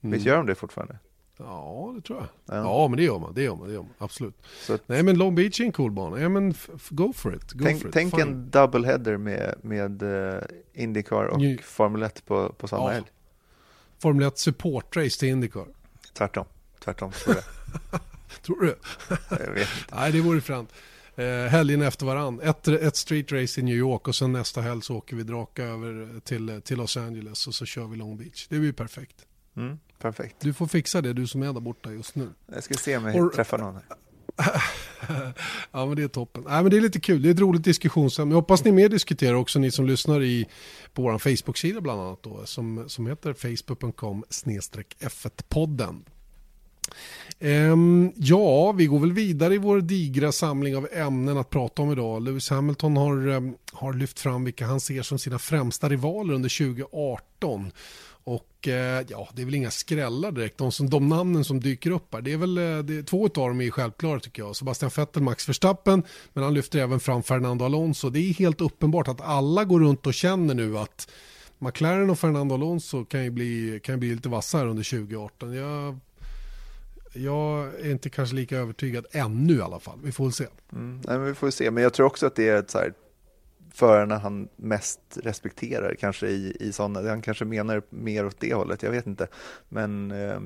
[SPEAKER 2] Mm. Visst gör de det fortfarande?
[SPEAKER 1] Ja, det tror jag. Ja, ja men det gör man. Det gör man, det gör man. Absolut. Så Nej, men Long Beach är en cool bana. Ja, men go for it. Go
[SPEAKER 2] tänk
[SPEAKER 1] for it.
[SPEAKER 2] tänk en doubleheader med, med uh, Indycar och. Formel 1 på, på samma ja. helg.
[SPEAKER 1] Formel 1 supportrace till Indycar.
[SPEAKER 2] Tvärtom. Tvärtom, tror jag.
[SPEAKER 1] tror du? jag vet inte. Nej, det vore fränt. Eh, helgen efter varann. Ett, ett street race i New York och sen nästa helg så åker vi draka över till, till Los Angeles och så kör vi Long Beach. Det blir perfekt.
[SPEAKER 2] Mm. Perfekt.
[SPEAKER 1] Du får fixa det, du som är där borta just nu.
[SPEAKER 2] Jag ska se om jag träffar någon.
[SPEAKER 1] ja men det är toppen. Nej, men det är lite kul, det är ett roligt diskussionsämne. Jag hoppas ni mer diskuterar också, ni som lyssnar i, på vår Facebook-sida bland annat då, som, som heter facebook.com F1-podden. Um, ja, vi går väl vidare i vår digra samling av ämnen att prata om idag. Lewis Hamilton har, um, har lyft fram vilka han ser som sina främsta rivaler under 2018. Och eh, ja, det är väl inga skrällar direkt. De, som, de namnen som dyker upp här, det är väl eh, det, två av dem är självklara tycker jag. Sebastian Vettel, Max Verstappen, men han lyfter även fram Fernando Alonso. Det är helt uppenbart att alla går runt och känner nu att McLaren och Fernando Alonso kan ju bli, kan bli lite vassare under 2018. Jag, jag är inte kanske lika övertygad ännu i alla fall. Vi får väl se.
[SPEAKER 2] Mm, nej, men vi får se, men jag tror också att det är ett så här förarna han mest respekterar kanske i, i sådana, han kanske menar mer åt det hållet, jag vet inte. Men eh,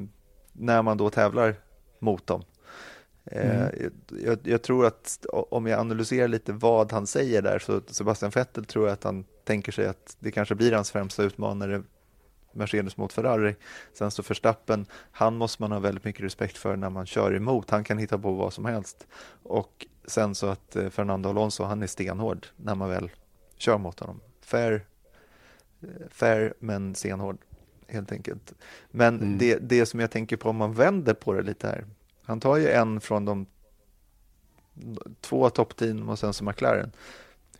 [SPEAKER 2] när man då tävlar mot dem. Eh, mm. Jag, jag, tror att om jag analyserar lite vad han säger där så Sebastian Vettel tror jag att han tänker sig att det kanske blir hans främsta utmanare Mercedes mot Ferrari. Sen så Verstappen, han måste man ha väldigt mycket respekt för när man kör emot. Han kan hitta på vad som helst. Och sen så att eh, Fernando Alonso, han är stenhård när man väl kör mot honom. Fair, eh, fair men stenhård helt enkelt. Men mm. det, det som jag tänker på om man vänder på det lite här. Han tar ju en från de två toppteam och sen så McLaren.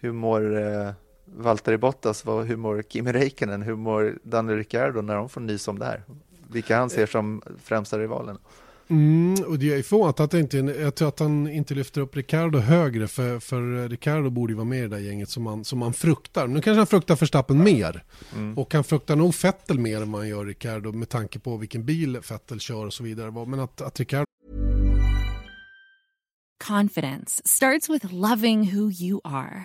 [SPEAKER 2] Hur mår eh, Valtteri Bottas, vad, hur mår Kimi Räikkönen, hur mår Daniel Ricciardo när de får nys om det här? Vilka han ser som främsta rivalen?
[SPEAKER 1] Mm, och det är förvånat att, inte, jag tror att han inte lyfter upp Ricardo högre för, för Ricardo borde ju vara med i det där gänget som man, som man fruktar. Nu kanske han fruktar Förstappen mer mm. och han fruktar nog Fettel mer än man gör Ricardo med tanke på vilken bil Fettel kör och så vidare. Men att, att Ricardo
[SPEAKER 5] Confidence starts with loving who you are.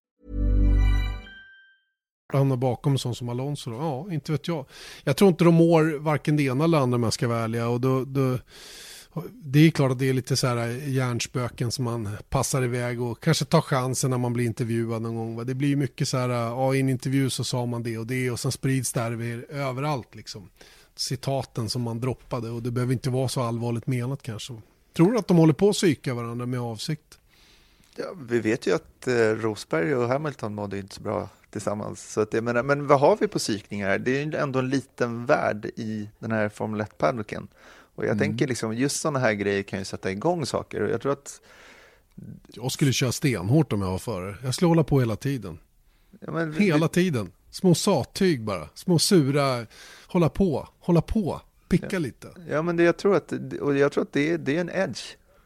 [SPEAKER 1] Hamnar bakom en sån som Alonso. Då? Ja, inte vet jag. Jag tror inte de mår varken det ena eller andra om jag ska vara ärliga. Och då, då, det är klart att det är lite så här eh, hjärnspöken som man passar iväg och kanske tar chansen när man blir intervjuad någon gång. Det blir ju mycket så här, eh, ja i en intervju så sa man det och det och sen sprids det här överallt liksom. Citaten som man droppade och det behöver inte vara så allvarligt menat kanske. Tror du att de håller på att psyka varandra med avsikt?
[SPEAKER 2] Ja, vi vet ju att eh, Rosberg och Hamilton mådde inte så bra tillsammans. Så att jag menar, men vad har vi på psykningar? Det är ju ändå en liten värld i den här Formel 1-paddocken. Och jag mm. tänker liksom, just sådana här grejer kan ju sätta igång saker. Och jag tror att...
[SPEAKER 1] Jag skulle köra stenhårt om jag var före. Jag skulle hålla på hela tiden. Ja, men... Hela tiden. Små sattyg bara. Små sura. Hålla på, hålla på, picka
[SPEAKER 2] ja.
[SPEAKER 1] lite.
[SPEAKER 2] Ja, men det, jag tror att, och jag tror att det, det är en edge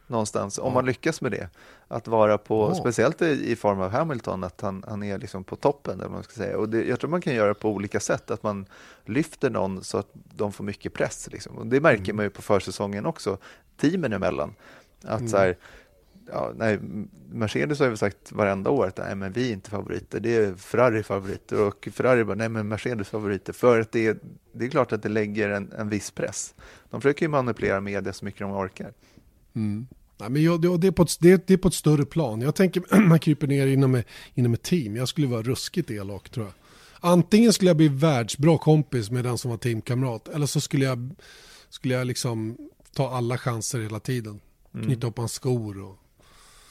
[SPEAKER 2] någonstans, om man lyckas med det. Att vara på, oh. speciellt i form av Hamilton, att han, han är liksom på toppen. Eller man ska säga. Och det, jag tror man kan göra på olika sätt, att man lyfter någon så att de får mycket press. Liksom. Och det märker mm. man ju på försäsongen också, teamen emellan. Att mm. så här, ja, nej, Mercedes har ju sagt varenda år att nej, men vi är inte favoriter, det är Ferrari favoriter och Ferrari bara, nej men Mercedes favoriter. För att det, det är klart att det lägger en, en viss press. De försöker ju manipulera media så mycket de orkar.
[SPEAKER 1] Mm. Nej, men jag, det, är på ett, det, det, är på ett större plan. Jag tänker man kryper ner inom, inom ett team. Jag skulle vara ruskigt elak tror jag. Antingen skulle jag bli världsbra kompis med den som var teamkamrat. Eller så skulle jag, skulle jag liksom ta alla chanser hela tiden. Mm. Knyta upp hans skor. Och...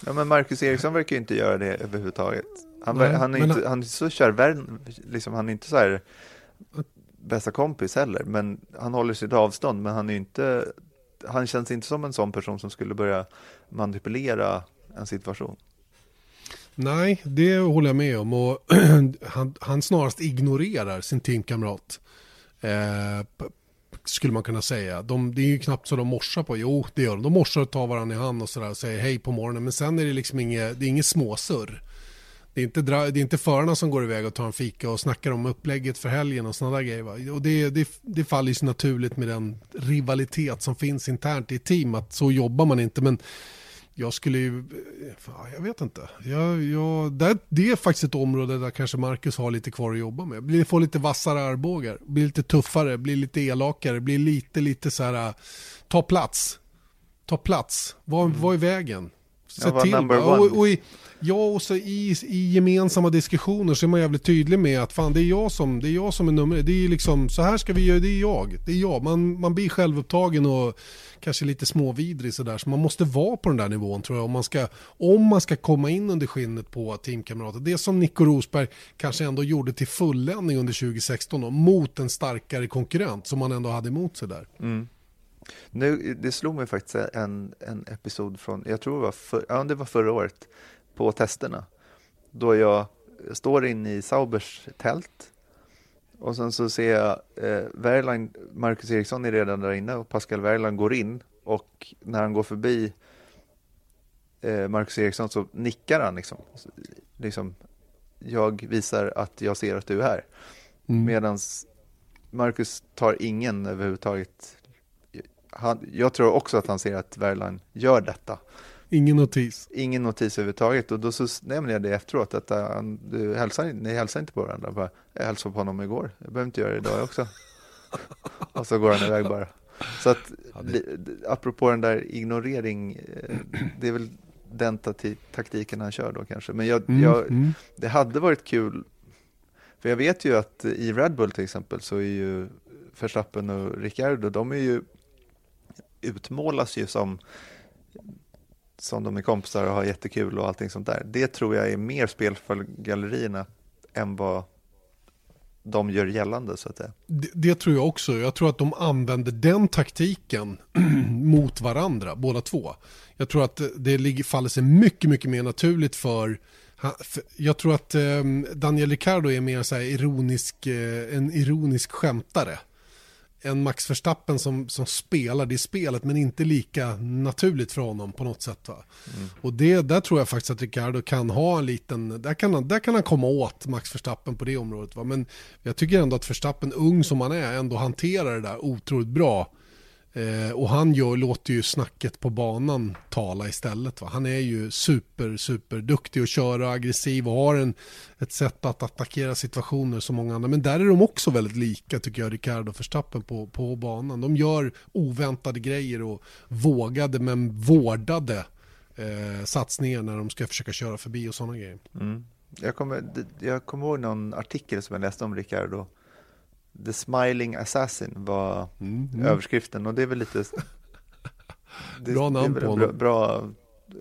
[SPEAKER 2] Ja, men Marcus Eriksson verkar ju inte göra det överhuvudtaget. Han, Nej, han, är, inte, han... han är så kär, liksom, han är inte så här bästa kompis heller. Men han håller sitt avstånd. Men han är inte han känns inte som en sån person som skulle börja manipulera en situation.
[SPEAKER 1] Nej, det håller jag med om. Och han, han snarast ignorerar sin teamkamrat. Eh, skulle man kunna säga. De, det är ju knappt så de morsar på. Jo, det gör de. De morsar och tar varandra i hand och sådär och säger hej på morgonen. Men sen är det liksom inget, det är inget småsurr. Det är, inte, det är inte förarna som går iväg och tar en fika och snackar om upplägget för helgen och sådana där grejer. Va? Och det, det, det faller ju så naturligt med den rivalitet som finns internt i team. Att så jobbar man inte. Men jag skulle ju, jag vet inte. Jag, jag, det, det är faktiskt ett område där kanske Marcus har lite kvar att jobba med. Få lite vassare armbågar, bli lite tuffare, bli lite elakare, bli lite, lite så här, ta plats. Ta plats, var, mm. var i vägen Se till. Och, och i, ja, och så i, i gemensamma diskussioner så är man jävligt tydlig med att fan det är jag som, det är jag som är nummer Det är liksom, så här ska vi göra, det är jag. Det är jag. Man, man blir självupptagen och kanske lite småvidrig sådär. Så man måste vara på den där nivån tror jag om man ska, om man ska komma in under skinnet på teamkamrater. Det som Nico Rosberg kanske ändå gjorde till fulländning under 2016 då, mot en starkare konkurrent som man ändå hade emot sig där.
[SPEAKER 2] Mm. Nu, det slog mig faktiskt en, en episod från, jag tror det var, för, ja, det var förra året, på testerna. Då jag står inne i Saubers tält och sen så ser jag eh, Verline, Marcus Eriksson är redan där inne och Pascal Verline går in och när han går förbi eh, Marcus Eriksson så nickar han liksom. liksom. Jag visar att jag ser att du är här. Mm. Medan Marcus tar ingen överhuvudtaget. Han, jag tror också att han ser att Verline gör detta.
[SPEAKER 1] Ingen notis.
[SPEAKER 2] Ingen notis överhuvudtaget. Och då så nämner jag det efteråt, att uh, du hälsar, ni hälsar inte på varandra. Bara, jag hälsade på honom igår, jag behöver inte göra det idag också. och så går han iväg bara. Så att, ja, det... apropå den där ignorering, eh, det är väl den taktiken han kör då kanske. Men jag, mm, jag, mm. det hade varit kul, för jag vet ju att i Red Bull till exempel så är ju Verstappen och Ricciardo, de är ju utmålas ju som som de är kompisar och har jättekul och allting sånt där. Det tror jag är mer spel för gallerierna än vad de gör gällande så att säga.
[SPEAKER 1] Det, det, tror jag också. Jag tror att de använder den taktiken mot varandra, båda två. Jag tror att det ligger, faller sig mycket, mycket mer naturligt för jag tror att ehm, Daniel Ricciardo är mer så ironisk, eh, en ironisk skämtare en Max Verstappen som, som spelar det spelet men inte lika naturligt för honom på något sätt. Mm. Och det, där tror jag faktiskt att Ricardo kan ha en liten, där kan han, där kan han komma åt Max Verstappen på det området. Va? Men jag tycker ändå att Verstappen, ung som han är, ändå hanterar det där otroligt bra. Eh, och han gör, låter ju snacket på banan tala istället. Va? Han är ju super, super duktig att köra, aggressiv och har en, ett sätt att attackera situationer som många andra. Men där är de också väldigt lika tycker jag, Ricardo och Verstappen på, på banan. De gör oväntade grejer och vågade men vårdade eh, satsningar när de ska försöka köra förbi och sådana grejer.
[SPEAKER 2] Mm. Jag, kommer, jag kommer ihåg någon artikel som jag läste om Ricardo The Smiling Assassin var mm, mm. överskriften och det är väl lite...
[SPEAKER 1] Det, bra namn
[SPEAKER 2] på honom. Bra, bra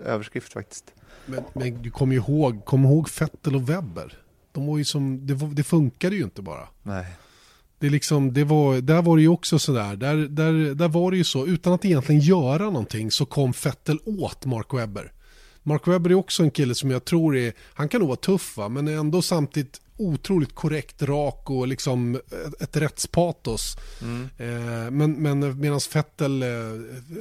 [SPEAKER 2] överskrift faktiskt.
[SPEAKER 1] Men, men, du kommer ihåg, kom ihåg Fettel och Webber. De var ju som, det, det funkade ju inte bara.
[SPEAKER 2] Nej.
[SPEAKER 1] Det liksom, det var, där var det ju också sådär, där, där, där var det ju så, utan att egentligen göra någonting så kom Fettel åt Mark Webber. Mark Webber är också en kille som jag tror är, han kan nog vara tuff va, men ändå samtidigt otroligt korrekt, rak och liksom ett rättspatos. Mm. Eh, men men medan Fettel, eh,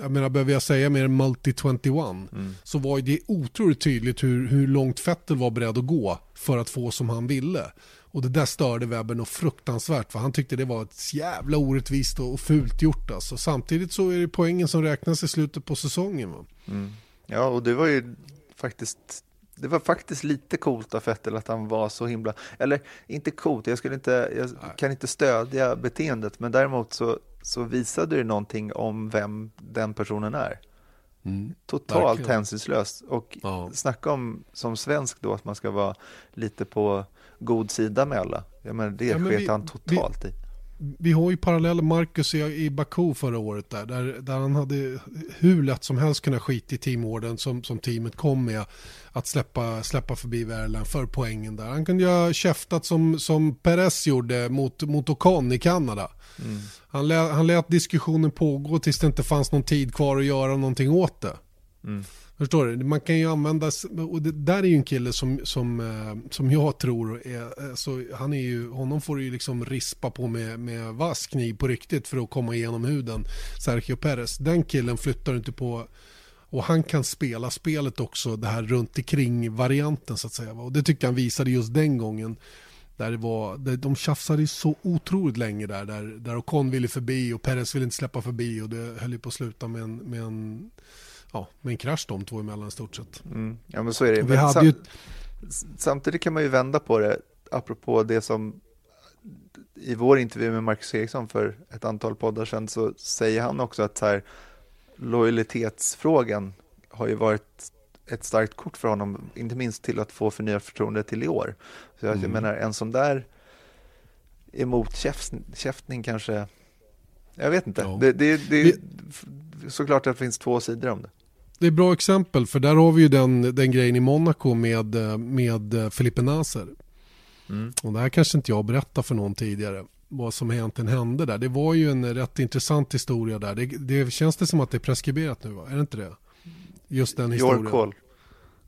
[SPEAKER 1] jag menar behöver jag säga mer multi-21, mm. så var det otroligt tydligt hur, hur långt Fettel var beredd att gå för att få som han ville. Och det där störde Webber nog fruktansvärt för han tyckte det var ett jävla orättvist och fult gjort alltså. Samtidigt så är det poängen som räknas i slutet på säsongen.
[SPEAKER 2] Mm. Ja, och det var ju faktiskt det var faktiskt lite coolt av Vettel att han var så himla, eller inte coolt, jag, skulle inte, jag kan inte stödja beteendet, men däremot så, så visade det någonting om vem den personen är. Mm, Totalt verkligen. hänsynslöst. Och ja. snacka om som svensk då att man ska vara lite på god sida med alla. Jag menar, det ja, men sket han totalt
[SPEAKER 1] vi,
[SPEAKER 2] i
[SPEAKER 1] vi har ju parallell Marcus i, i Baku förra året där, där, där han hade hur lätt som helst kunnat skita i teamorden som, som teamet kom med att släppa, släppa förbi Värland för poängen där. Han kunde ju ha käftat som, som Perez gjorde mot, mot Ocon i Kanada. Mm. Han, lät, han lät diskussionen pågå tills det inte fanns någon tid kvar att göra någonting åt det. Mm. Förstår du? Man kan ju använda, och det där är ju en kille som, som, eh, som jag tror är, eh, så han är ju, honom får du ju liksom rispa på med, med vass kniv på riktigt för att komma igenom huden. Sergio Perez, den killen flyttar inte på och han kan spela spelet också, det här runt omkring varianten så att säga. Och det tyckte han visade just den gången. Där det var, där de tjafsade så otroligt länge där, där, där Ocon ville förbi och Perez ville inte släppa förbi och det höll ju på att sluta med en, med en ja, med en krasch de två emellan i stort sett.
[SPEAKER 2] Mm. Ja, men så är det. Vi hade sam ju... Samtidigt kan man ju vända på det, apropå det som i vår intervju med Marcus Eriksson för ett antal poddar sedan så säger han också att så här, lojalitetsfrågan har ju varit ett starkt kort för honom, inte minst till att få förnyat förtroende till i år. Så jag, mm. menar, en sån där emotkäftning kanske, jag vet inte. Ja. Det, det, det, såklart att det finns två sidor om det.
[SPEAKER 1] Det är ett bra exempel, för där har vi ju den, den grejen i Monaco med, med Felipe Nasser. Mm. Och det här kanske inte jag berättade för någon tidigare vad som egentligen hände där. Det var ju en rätt intressant historia där. Det, det känns det som att det är preskriberat nu va? Är det inte det? Just den historien. Your call.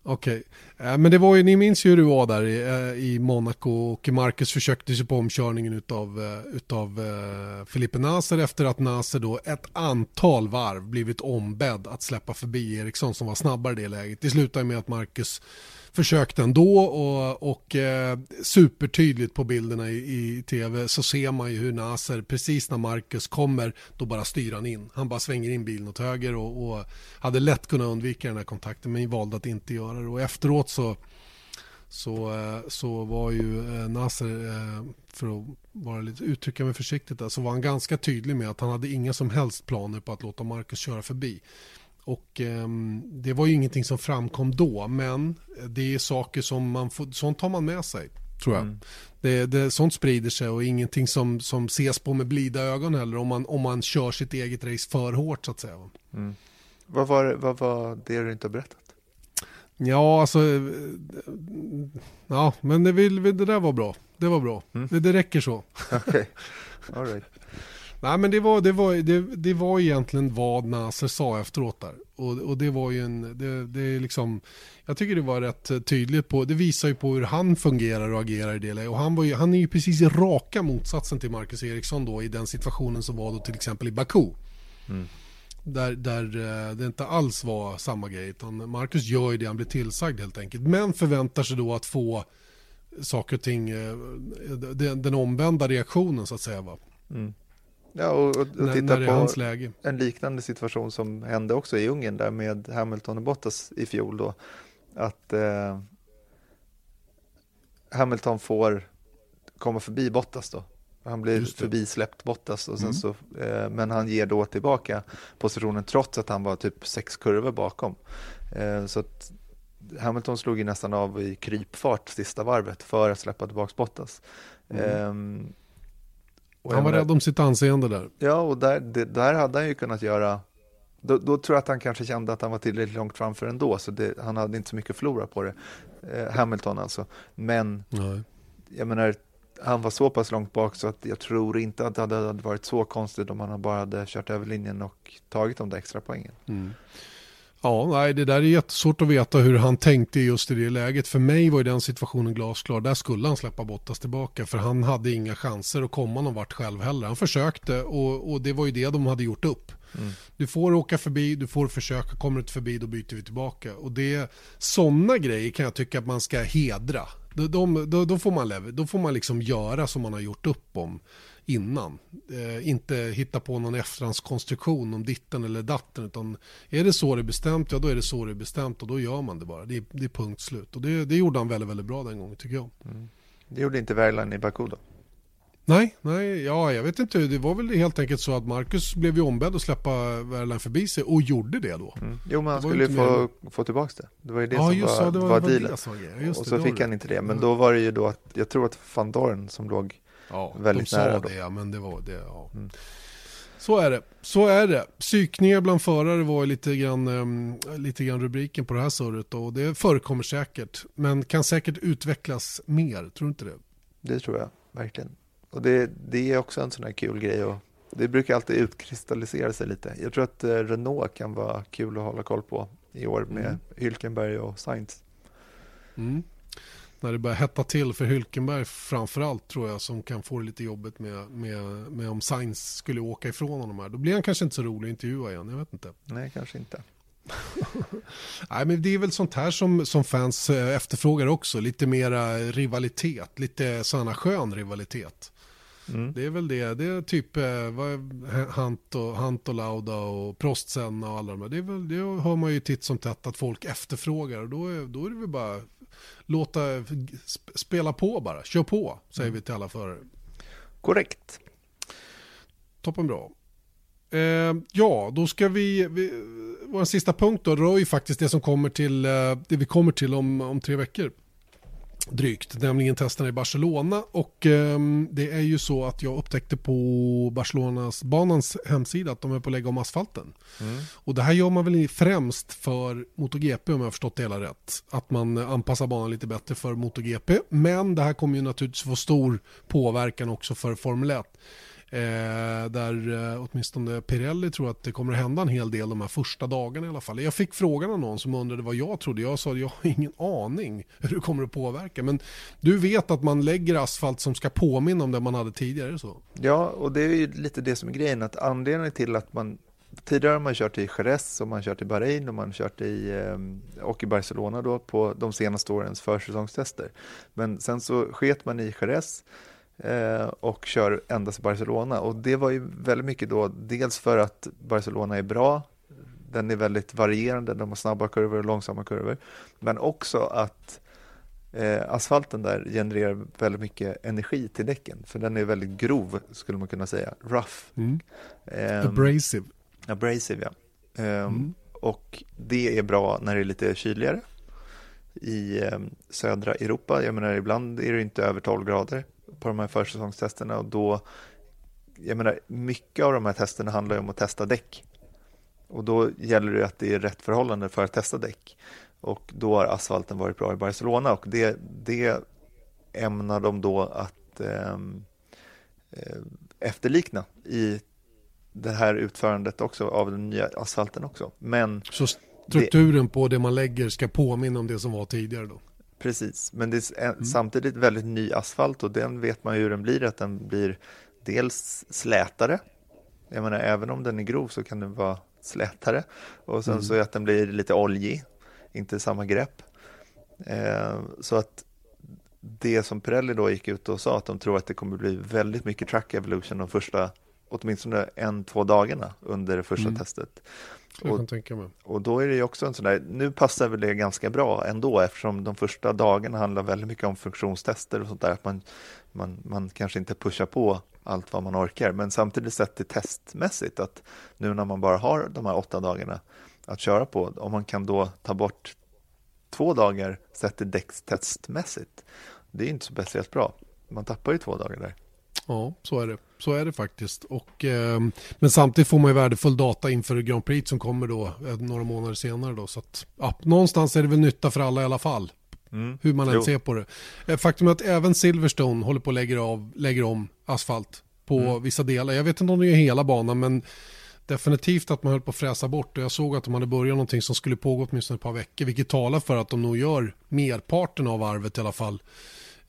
[SPEAKER 1] Okej, okay. Men det var ju, ni minns ju hur det var där i, eh, i Monaco och Marcus försökte sig på omkörningen utav, eh, utav eh, Felipe Nasser efter att Nasser då ett antal varv blivit ombedd att släppa förbi Eriksson som var snabbare i det läget. Det slutade med att Marcus försökte ändå och, och eh, supertydligt på bilderna i, i, tv så ser man ju hur Naser precis när Marcus kommer då bara styr han in. Han bara svänger in bilen åt höger och, och hade lätt kunnat undvika den här kontakten men valde att inte göra det och efteråt så så, eh, så var ju eh, Nasser, eh, för att vara lite, uttrycka mig försiktigt, så var han ganska tydlig med att han hade inga som helst planer på att låta Marcus köra förbi. Och eh, det var ju ingenting som framkom då, men det är saker som man får, sånt tar man med sig, tror jag. Mm. Det, det, sånt sprider sig och ingenting som, som ses på med blida ögon heller om man, om man kör sitt eget race för hårt så att säga.
[SPEAKER 2] Mm. Vad, var, vad var det du inte har berättat?
[SPEAKER 1] Ja, alltså, ja, men det, vill, det där var bra. Det var bra. Mm. Det, det räcker så.
[SPEAKER 2] Okej, okay. all right.
[SPEAKER 1] Nej men det var, det, var, det, det var egentligen vad Nasser sa efteråt där. Och, och det var ju en, det, det är liksom, jag tycker det var rätt tydligt på, det visar ju på hur han fungerar och agerar i det läget. Och han, var ju, han är ju precis i raka motsatsen till Marcus Eriksson då i den situationen som var då till exempel i Baku. Mm. Där, där eh, det inte alls var samma grej. Utan Marcus gör ju det han blir tillsagd helt enkelt. Men förväntar sig då att få saker och ting, eh, den, den omvända reaktionen så att säga. Va? Mm.
[SPEAKER 2] Ja, och, och, och titta på en liknande situation som hände också i Ungern där med Hamilton och Bottas i fjol då. Att eh, Hamilton får komma förbi Bottas då. Han blir förbisläppt Bottas och sen mm. så, eh, men han ger då tillbaka positionen trots att han var typ sex kurvor bakom. Eh, så att Hamilton slog ju nästan av i krypfart sista varvet för att släppa tillbaka Bottas. Mm.
[SPEAKER 1] Han var rädd om sitt anseende där.
[SPEAKER 2] Ja, och där, det, där hade han ju kunnat göra då, då, tror jag att han kanske kände att han var tillräckligt långt framför ändå, så det, han hade inte så mycket att förlora på det. Eh, Hamilton alltså. Men Nej. jag menar, han var så pass långt bak så att jag tror inte att det hade varit så konstigt om han bara hade kört över linjen och tagit de där extra poängen. Mm.
[SPEAKER 1] Ja, nej, det där är jättesvårt att veta hur han tänkte just i det läget. För mig var ju den situationen glasklar. Där skulle han släppa Bottas tillbaka för han hade inga chanser att komma någon vart själv heller. Han försökte och, och det var ju det de hade gjort upp. Mm. Du får åka förbi, du får försöka, kommer du inte förbi då byter vi tillbaka. Och det, sådana grejer kan jag tycka att man ska hedra. Då, de, då, då får man, då får man liksom göra som man har gjort upp om innan. Eh, inte hitta på någon efterhandskonstruktion om ditten eller datten. Utan är det så det är bestämt, ja då är det så det är bestämt och då gör man det bara. Det är, det är punkt slut. Och det, det gjorde han väldigt, väldigt bra den gången tycker jag. Mm.
[SPEAKER 2] Det gjorde inte Verlan i Baku då?
[SPEAKER 1] Nej, nej, ja, jag vet inte. Det var väl helt enkelt så att Marcus blev ju ombedd att släppa Verlan förbi sig och gjorde det då. Mm.
[SPEAKER 2] Jo, men han skulle ju få, få tillbaka det. Det var ju det ja, som var, så, det var, var dealen. och så fick han inte det. Men då var det ju då att, jag tror att van Dorn som låg Ja, väldigt de nära.
[SPEAKER 1] Sa det, ja, men det var det. Ja. Mm. Så är det. Så är det. Psykningar bland förare var lite grann, um, lite grann rubriken på det här surret och det förekommer säkert. Men kan säkert utvecklas mer, tror du inte det?
[SPEAKER 2] Det tror jag, verkligen. Och det, det är också en sån här kul grej och det brukar alltid utkristallisera sig lite. Jag tror att eh, Renault kan vara kul att hålla koll på i år med mm. Hylkenberg och Sainz.
[SPEAKER 1] Mm när det börjar hetta till för Hylkenberg framförallt tror jag som kan få det lite jobbigt med, med, med om Sainz skulle åka ifrån honom här. Då blir han kanske inte så rolig att intervjua igen, jag vet inte.
[SPEAKER 2] Nej, kanske inte.
[SPEAKER 1] Nej, men det är väl sånt här som, som fans eh, efterfrågar också. Lite mera rivalitet, lite sådana skön rivalitet. Mm. Det är väl det. Det är typ eh, Hunt, och, Hunt och Lauda och Prost och alla de här. Det, är väl, det hör man ju titt som tätt att folk efterfrågar. Och då är, då är det väl bara låta spela på bara. Kör på, säger vi till alla förare.
[SPEAKER 2] Korrekt.
[SPEAKER 1] Toppen bra. Eh, ja, då ska vi, vi vår sista punkt då rör ju faktiskt det som kommer till, eh, det vi kommer till om, om tre veckor drygt, nämligen testerna i Barcelona. Och eh, det är ju så att jag upptäckte på Barcelonas banans hemsida att de är på att lägga om asfalten. Mm. Och det här gör man väl främst för MotoGP om jag har förstått det hela rätt. Att man anpassar banan lite bättre för MotoGP. Men det här kommer ju naturligtvis få stor påverkan också för Formel 1. Eh, där eh, åtminstone Pirelli tror att det kommer att hända en hel del de här första dagarna i alla fall. Jag fick frågan av någon som undrade vad jag trodde. Jag sa att jag har ingen aning hur det kommer att påverka. Men du vet att man lägger asfalt som ska påminna om det man hade tidigare så?
[SPEAKER 2] Ja, och det är ju lite det som är grejen. Att anledningen till att man Tidigare har man kört i Jerez och man kört i Bahrain och man kört i, eh, och i Barcelona då på de senaste årens försäsongstester. Men sen så sket man i Jerez och kör endast i Barcelona. Och det var ju väldigt mycket då, dels för att Barcelona är bra, den är väldigt varierande, de har snabba kurvor och långsamma kurvor, men också att eh, asfalten där genererar väldigt mycket energi till däcken, för den är väldigt grov, skulle man kunna säga, rough. Mm.
[SPEAKER 1] Eh, abrasive.
[SPEAKER 2] Abrasive, ja. Eh, mm. Och det är bra när det är lite kyligare i eh, södra Europa. Jag menar, ibland är det inte över 12 grader på de här försäsongstesterna och då, jag menar, mycket av de här testerna handlar ju om att testa däck. Och då gäller det att det är rätt förhållande för att testa däck. Och då har asfalten varit bra i Barcelona och det, det ämnar de då att ehm, eh, efterlikna i det här utförandet också av den nya asfalten också. Men
[SPEAKER 1] Så strukturen det, på det man lägger ska påminna om det som var tidigare då?
[SPEAKER 2] Precis, men det är mm. samtidigt väldigt ny asfalt och den vet man ju hur den blir, att den blir dels slätare. Jag menar, även om den är grov så kan den vara slätare. Och sen mm. så att den blir lite oljig, inte samma grepp. Eh, så att det som Pirelli då gick ut och sa att de tror att det kommer bli väldigt mycket track evolution de första, åtminstone en, två dagarna under det första mm. testet.
[SPEAKER 1] Jag kan tänka
[SPEAKER 2] mig. Och då är det ju också en sån där, nu passar väl det ganska bra ändå eftersom de första dagarna handlar väldigt mycket om funktionstester och sånt där, att man, man, man kanske inte pushar på allt vad man orkar, men samtidigt sett det testmässigt att nu när man bara har de här åtta dagarna att köra på, om man kan då ta bort två dagar sett det däckstestmässigt, det är inte så speciellt bra. Man tappar ju två dagar där.
[SPEAKER 1] Ja, så är det. Så är det faktiskt. Och, eh, men samtidigt får man ju värdefull data inför Grand Prix som kommer då eh, några månader senare. Då, så att, ja, någonstans är det väl nytta för alla i alla fall. Mm. Hur man än ser på det. Eh, faktum är att även Silverstone håller på att lägga, av, lägger om asfalt på mm. vissa delar. Jag vet inte om de gör hela banan men definitivt att man höll på att fräsa bort. Och jag såg att de hade börjat någonting som skulle pågå åtminstone ett par veckor. Vilket talar för att de nog gör merparten av varvet i alla fall.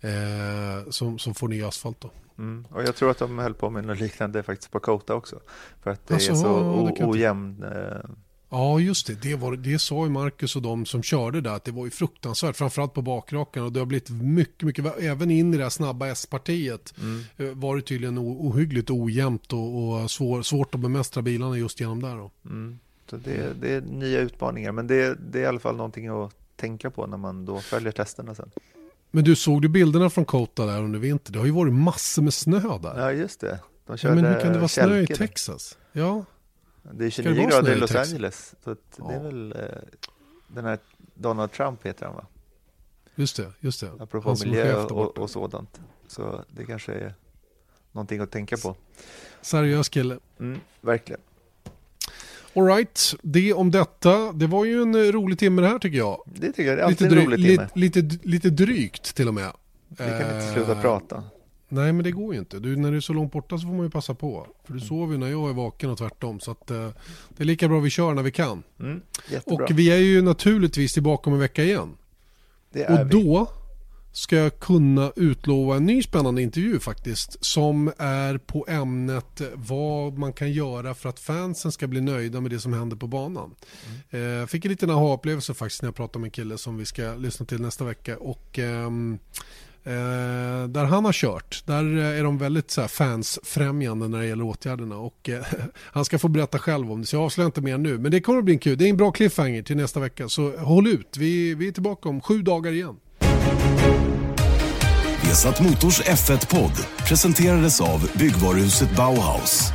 [SPEAKER 1] Eh, som, som får ny asfalt då.
[SPEAKER 2] Mm. Och jag tror att de höll på med något liknande faktiskt på Kota också. För att det alltså, är så ja, ojämn... Eh...
[SPEAKER 1] Ja, just det. Det, var, det sa ju Marcus och de som körde där att det var ju fruktansvärt, framförallt på bakrakan. Och det har blivit mycket, mycket, även in i det här snabba S-partiet mm. Eh, var det tydligen ohyggligt ojämnt och, och svår, svårt att bemästra bilarna just genom där. Då.
[SPEAKER 2] Mm. Så det, det, är nya utmaningar, men det, det är i alla fall någonting att tänka på när man då följer testerna sen.
[SPEAKER 1] Men du såg du bilderna från Kota där under vintern? Det har ju varit massor med snö där.
[SPEAKER 2] Ja, just det.
[SPEAKER 1] De körde ja, men hur kan det vara snö i Texas? Ja.
[SPEAKER 2] Det är 29 grader i Los Angeles. Så ja. det är väl eh, den här Donald Trump heter han va?
[SPEAKER 1] Just det, just det.
[SPEAKER 2] Apropå miljö och, och, sådant. Så det kanske är någonting att tänka på.
[SPEAKER 1] Seriös kille.
[SPEAKER 2] Mm, verkligen.
[SPEAKER 1] Alright, det om detta. Det var ju en eh, rolig timme det här tycker jag.
[SPEAKER 2] Det tycker jag, det är alltid lite en rolig timme.
[SPEAKER 1] Lite, lite, lite drygt till och med.
[SPEAKER 2] Vi kan inte sluta uh, prata.
[SPEAKER 1] Nej men det går ju inte. Du, när du är så långt borta så får man ju passa på. För du mm. sover ju när jag är vaken och tvärtom. Så att, uh, det är lika bra vi kör när vi kan.
[SPEAKER 2] Mm,
[SPEAKER 1] och vi är ju naturligtvis tillbaka om en vecka igen.
[SPEAKER 2] Det är
[SPEAKER 1] och då ska jag kunna utlova en ny spännande intervju faktiskt som är på ämnet vad man kan göra för att fansen ska bli nöjda med det som händer på banan. Mm. Eh, fick en liten aha-upplevelse faktiskt när jag pratade med en kille som vi ska lyssna till nästa vecka och ehm, Eh, där han har kört, där är de väldigt så här, fansfrämjande när det gäller åtgärderna. Och, eh, han ska få berätta själv om det, så jag avslöjar inte mer nu. Men det kommer att bli en kul. Det är en bra cliffhanger till nästa vecka. Så håll ut, vi, vi är tillbaka om sju dagar igen.
[SPEAKER 6] Esat Motors F1-podd presenterades av byggvaruhuset Bauhaus.